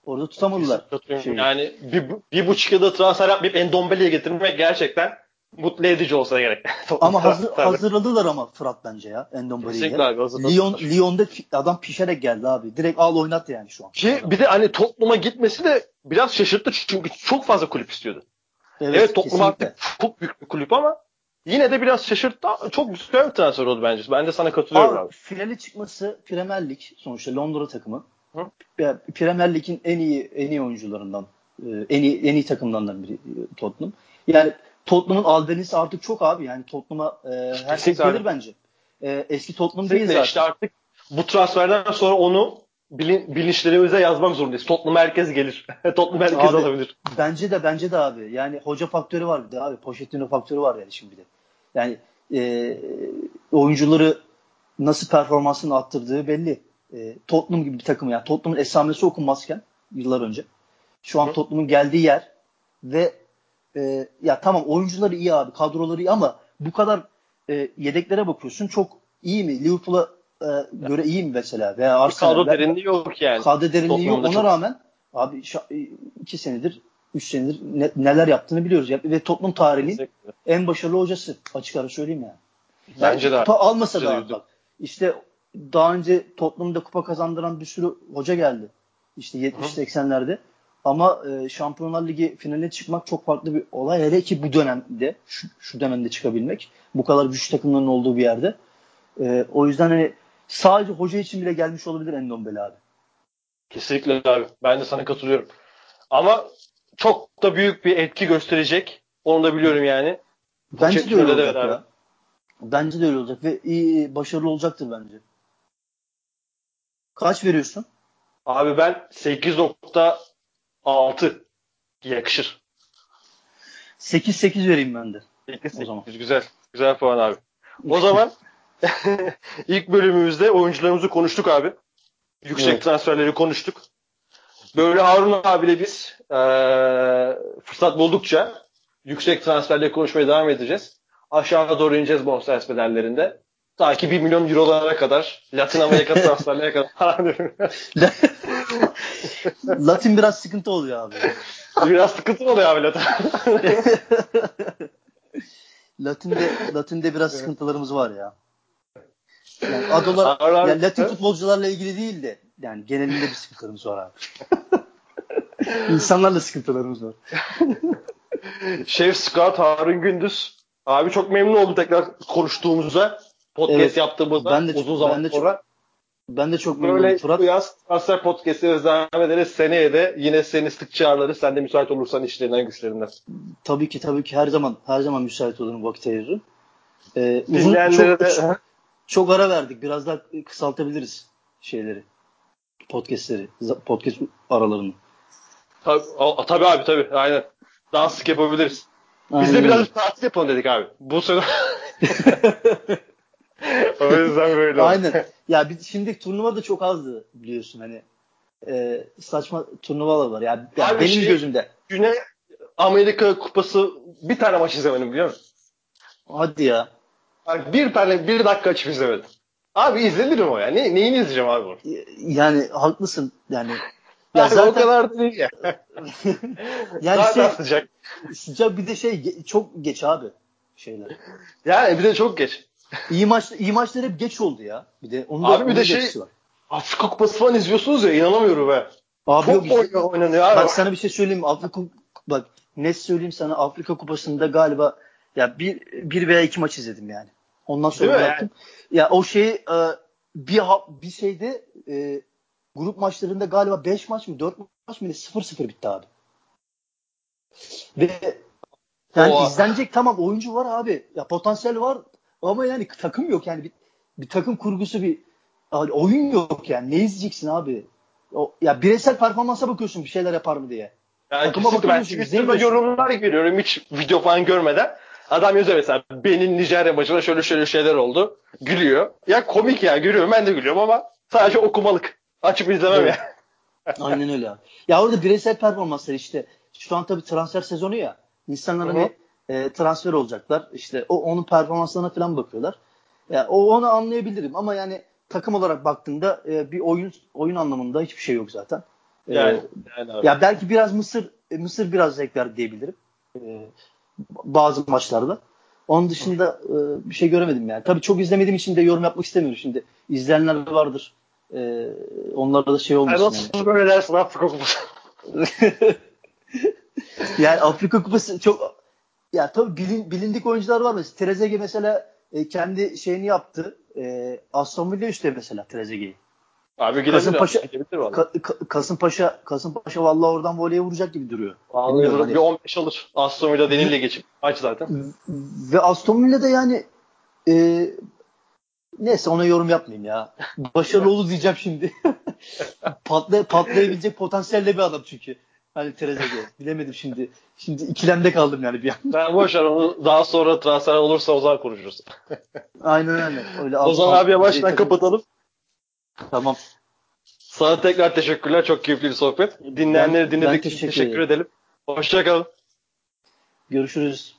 Orada tutamadılar. Şeyi. Yani bir, bir buçuk yılda transfer yapmayıp Endombele'ye getirmek gerçekten mutlu edici olsa gerek. ama hazır, hazırladılar ama Fırat bence ya Endombele'yi. Lyon, Lyon'da adam pişerek geldi abi. Direkt al oynat yani şu an. Ki bir de hani Tottenham'a gitmesi de biraz şaşırttı çünkü çok fazla kulüp istiyordu. Evet, evet Tottenham artık çok büyük bir kulüp ama yine de biraz şaşırttı. Çok güzel bir transfer oldu bence. Ben de sana katılıyorum abi. abi. Finali çıkması Premier Lig sonuçta Londra takımı. Hı? Premier Lig'in en iyi en iyi oyuncularından e, en iyi en iyi takımlarından biri e, Tottenham. Yani Tottenham'ın albenisi artık çok abi. Yani Tottenham'a e, herkes gelir bence. E, eski Tottenham değil zaten. İşte artık bu transferden sonra onu bilin, bilinçlerimize yazmak zorundayız. Tottenham herkes gelir. Tottenham herkes abi, alabilir. Bence de bence de abi. Yani hoca faktörü var bir de abi. Pochettino faktörü var yani şimdi de. Yani e, oyuncuları nasıl performansını attırdığı belli. E, Tottenham gibi bir takım yani Tottenham'ın esamesi okunmazken yıllar önce. Şu an Hı. Tottenham'ın geldiği yer ve e, ya tamam oyuncuları iyi abi kadroları iyi ama bu kadar e, yedeklere bakıyorsun çok iyi mi? Liverpool'a e, göre iyi mi mesela? Veya Arsenal, kadro derinliği yok yani. Kadro derinliği yok. Ona çok... rağmen abi e, iki senedir üç senedir ne, neler yaptığını biliyoruz. Ve Tottenham tarihinin Kesinlikle. en başarılı hocası. Açık ara söyleyeyim yani. Bence yani, de. Almasa da bak. İşte daha önce Tottenham'da kupa kazandıran bir sürü hoca geldi. İşte 70-80'lerde. Ama e, Şampiyonlar Ligi finaline çıkmak çok farklı bir olay. Hele ki bu dönemde, şu, şu dönemde çıkabilmek. Bu kadar güçlü takımların olduğu bir yerde. E, o yüzden hani sadece hoca için bile gelmiş olabilir Endombele abi. Kesinlikle abi. Ben de sana katılıyorum. Ama çok da büyük bir etki gösterecek. Onu da biliyorum yani. Bence de öyle olacak ya. Bence de öyle olacak ve iyi, başarılı olacaktır bence. Kaç veriyorsun? Abi ben 8.6 yakışır. 8-8 vereyim ben de. 8, O zaman. Güzel. Güzel puan abi. O zaman ilk bölümümüzde oyuncularımızı konuştuk abi. Yüksek Evet. transferleri konuştuk. Böyle Harun abiyle biz eee, fırsat buldukça yüksek transferleri konuşmaya devam edeceğiz. Aşağıya doğru ineceğiz bonservis bedellerinde. Ta ki 1 milyon eurolara kadar, Latin Amerika transferlerine kadar falan. Latin biraz sıkıntı oluyor abi. Biraz sıkıntı oluyor abi Latin. Latin'de Latin'de biraz sıkıntılarımız var ya. Yani adolar yani Latin futbolcularla ilgili değil de yani genelinde bir sıkıntılarımız var abi. İnsanlarla sıkıntılarımız var. Şef Scott Harun Gündüz. Abi çok memnun oldum tekrar konuştuğumuza. Podcast Evet. yaptığımızda Ben de- uzun zaman ben de çok sonra. Ben de çok Böyle Fırat. yaz transfer podcast'e devam ederiz. Seneye de yine seni sık çağırırız. Sen de müsait olursan işlerinden güçlerinden. Tabii ki tabii ki her zaman her zaman müsait olurum vakit ayırırım. Ee, uzun, çok, de çok ara verdik. Biraz daha kısaltabiliriz şeyleri. Podcast'leri. Podcast aralarını. tabii, a- tabii abi tabii. Aynen. Daha sık yapabiliriz. Biz Aynen de öyle. biraz tatil yapalım dedik abi. Bu sene o yüzden böyle oldu. Aynen. Ya bir, şimdi turnuva da çok azdı biliyorsun hani. Ee, saçma turnuvalar var. Ya, ya Abi benim şey- gözümde. Güney Amerika Kupası bir tane maç izlemedim biliyor musun? Hadi ya. Bak bir tane bir dakika açıp izlemedim. Abi izlenir mi o ya? Ne, neyini izleyeceğim abi bunu? Yani haklısın. Yani Ya o zaten kadar da değil ya. yani Zaten şey, sıcak. sıcak bir de şey çok geç abi şeyler. Yani bir de çok geç. İyi maç iyi maçlar hep geç oldu ya. Bir de onun da, Abi bir de şey- var. Afrika Kupası falan izliyorsunuz ya inanamıyorum be. Abi yok Çok işte- oynuyor, oynanıyor abi. Bak sana bir şey söyleyeyim mi? Afrika bak net söyleyeyim sana Afrika Kupası'nda galiba ya bir, bir veya iki maç izledim yani. Ondan sonra Değil bıraktım. Ya o şeyi e, bir bir şeyde e, grup maçlarında galiba 5 maç mı 4 maç mı ne 0-0 bitti abi. Ve yani O- izlenecek tamam oyuncu var abi. Ya potansiyel var ama yani takım yok yani bir, bir takım kurgusu bir oyun yok yani. Ne izleyeceksin abi? O, ya bireysel performansa bakıyorsun bir şeyler yapar mı diye. Yani Takıma ben bakıyorsun, Twitter'da izlemiyorsun. yorumlar görüyorum hiç video falan görmeden. Adam yazıyor mesela benim Nijerya maçında şöyle şöyle şeyler oldu. Gülüyor. Ya komik ya gülüyorum ben de gülüyorum ama sadece okumalık. Açıp izlemem Evet. ya. Aynen öyle abi. Ya orada bireysel performanslar işte. Şu an tabii transfer sezonu ya. İnsanlar hani e, transfer olacaklar. İşte o onun performanslarına falan bakıyorlar. Ya o onu anlayabilirim ama yani takım olarak baktığında e, bir oyun oyun anlamında hiçbir şey yok zaten. E, Yani, yani abi. ya belki biraz Mısır e, Mısır biraz zevk verdi diyebilirim. E, bazı maçlarda. Onun dışında e, bir şey göremedim yani. Tabii çok izlemediğim için de yorum yapmak istemiyorum şimdi. İzleyenler vardır. E, onlara da şey olmasın. nasıl yani. böyle dersin Afrika Kupası? Yani Afrika Kupası çok ya tabii bilin, bilindik oyuncular var mesela. Trezeguet mesela e, kendi şeyini yaptı. E, Aston Villa üstte mesela Trezeguet'i. Abi gidebilir. Kasımpaşa- Gidebilir valla. Ka- Ka- Kasımpaşa Kasımpaşa vallahi oradan voleye vuracak gibi duruyor. Vallahi bir hani. 15 alır. Aston Villa Denil'le geçip maç zaten. Ve Aston Villa'da yani e, neyse ona yorum yapmayayım ya. Başarılı olur diyeceğim şimdi. Patlay patlayabilecek potansiyelde bir adam çünkü. Hani Trezeguet. Bilemedim şimdi. Şimdi ikilemde kaldım yani bir an. Ben boş ver onu daha sonra transfer olursa o zaman konuşuruz. Aynen öyle. Öyle O zaman abi yavaştan kapatalım. Tamam. Sana tekrar teşekkürler. Çok keyifli bir sohbet. Dinleyenleri Ben- dinledik ben teşekkür teşekkür edelim. Hoşçakalın. Görüşürüz.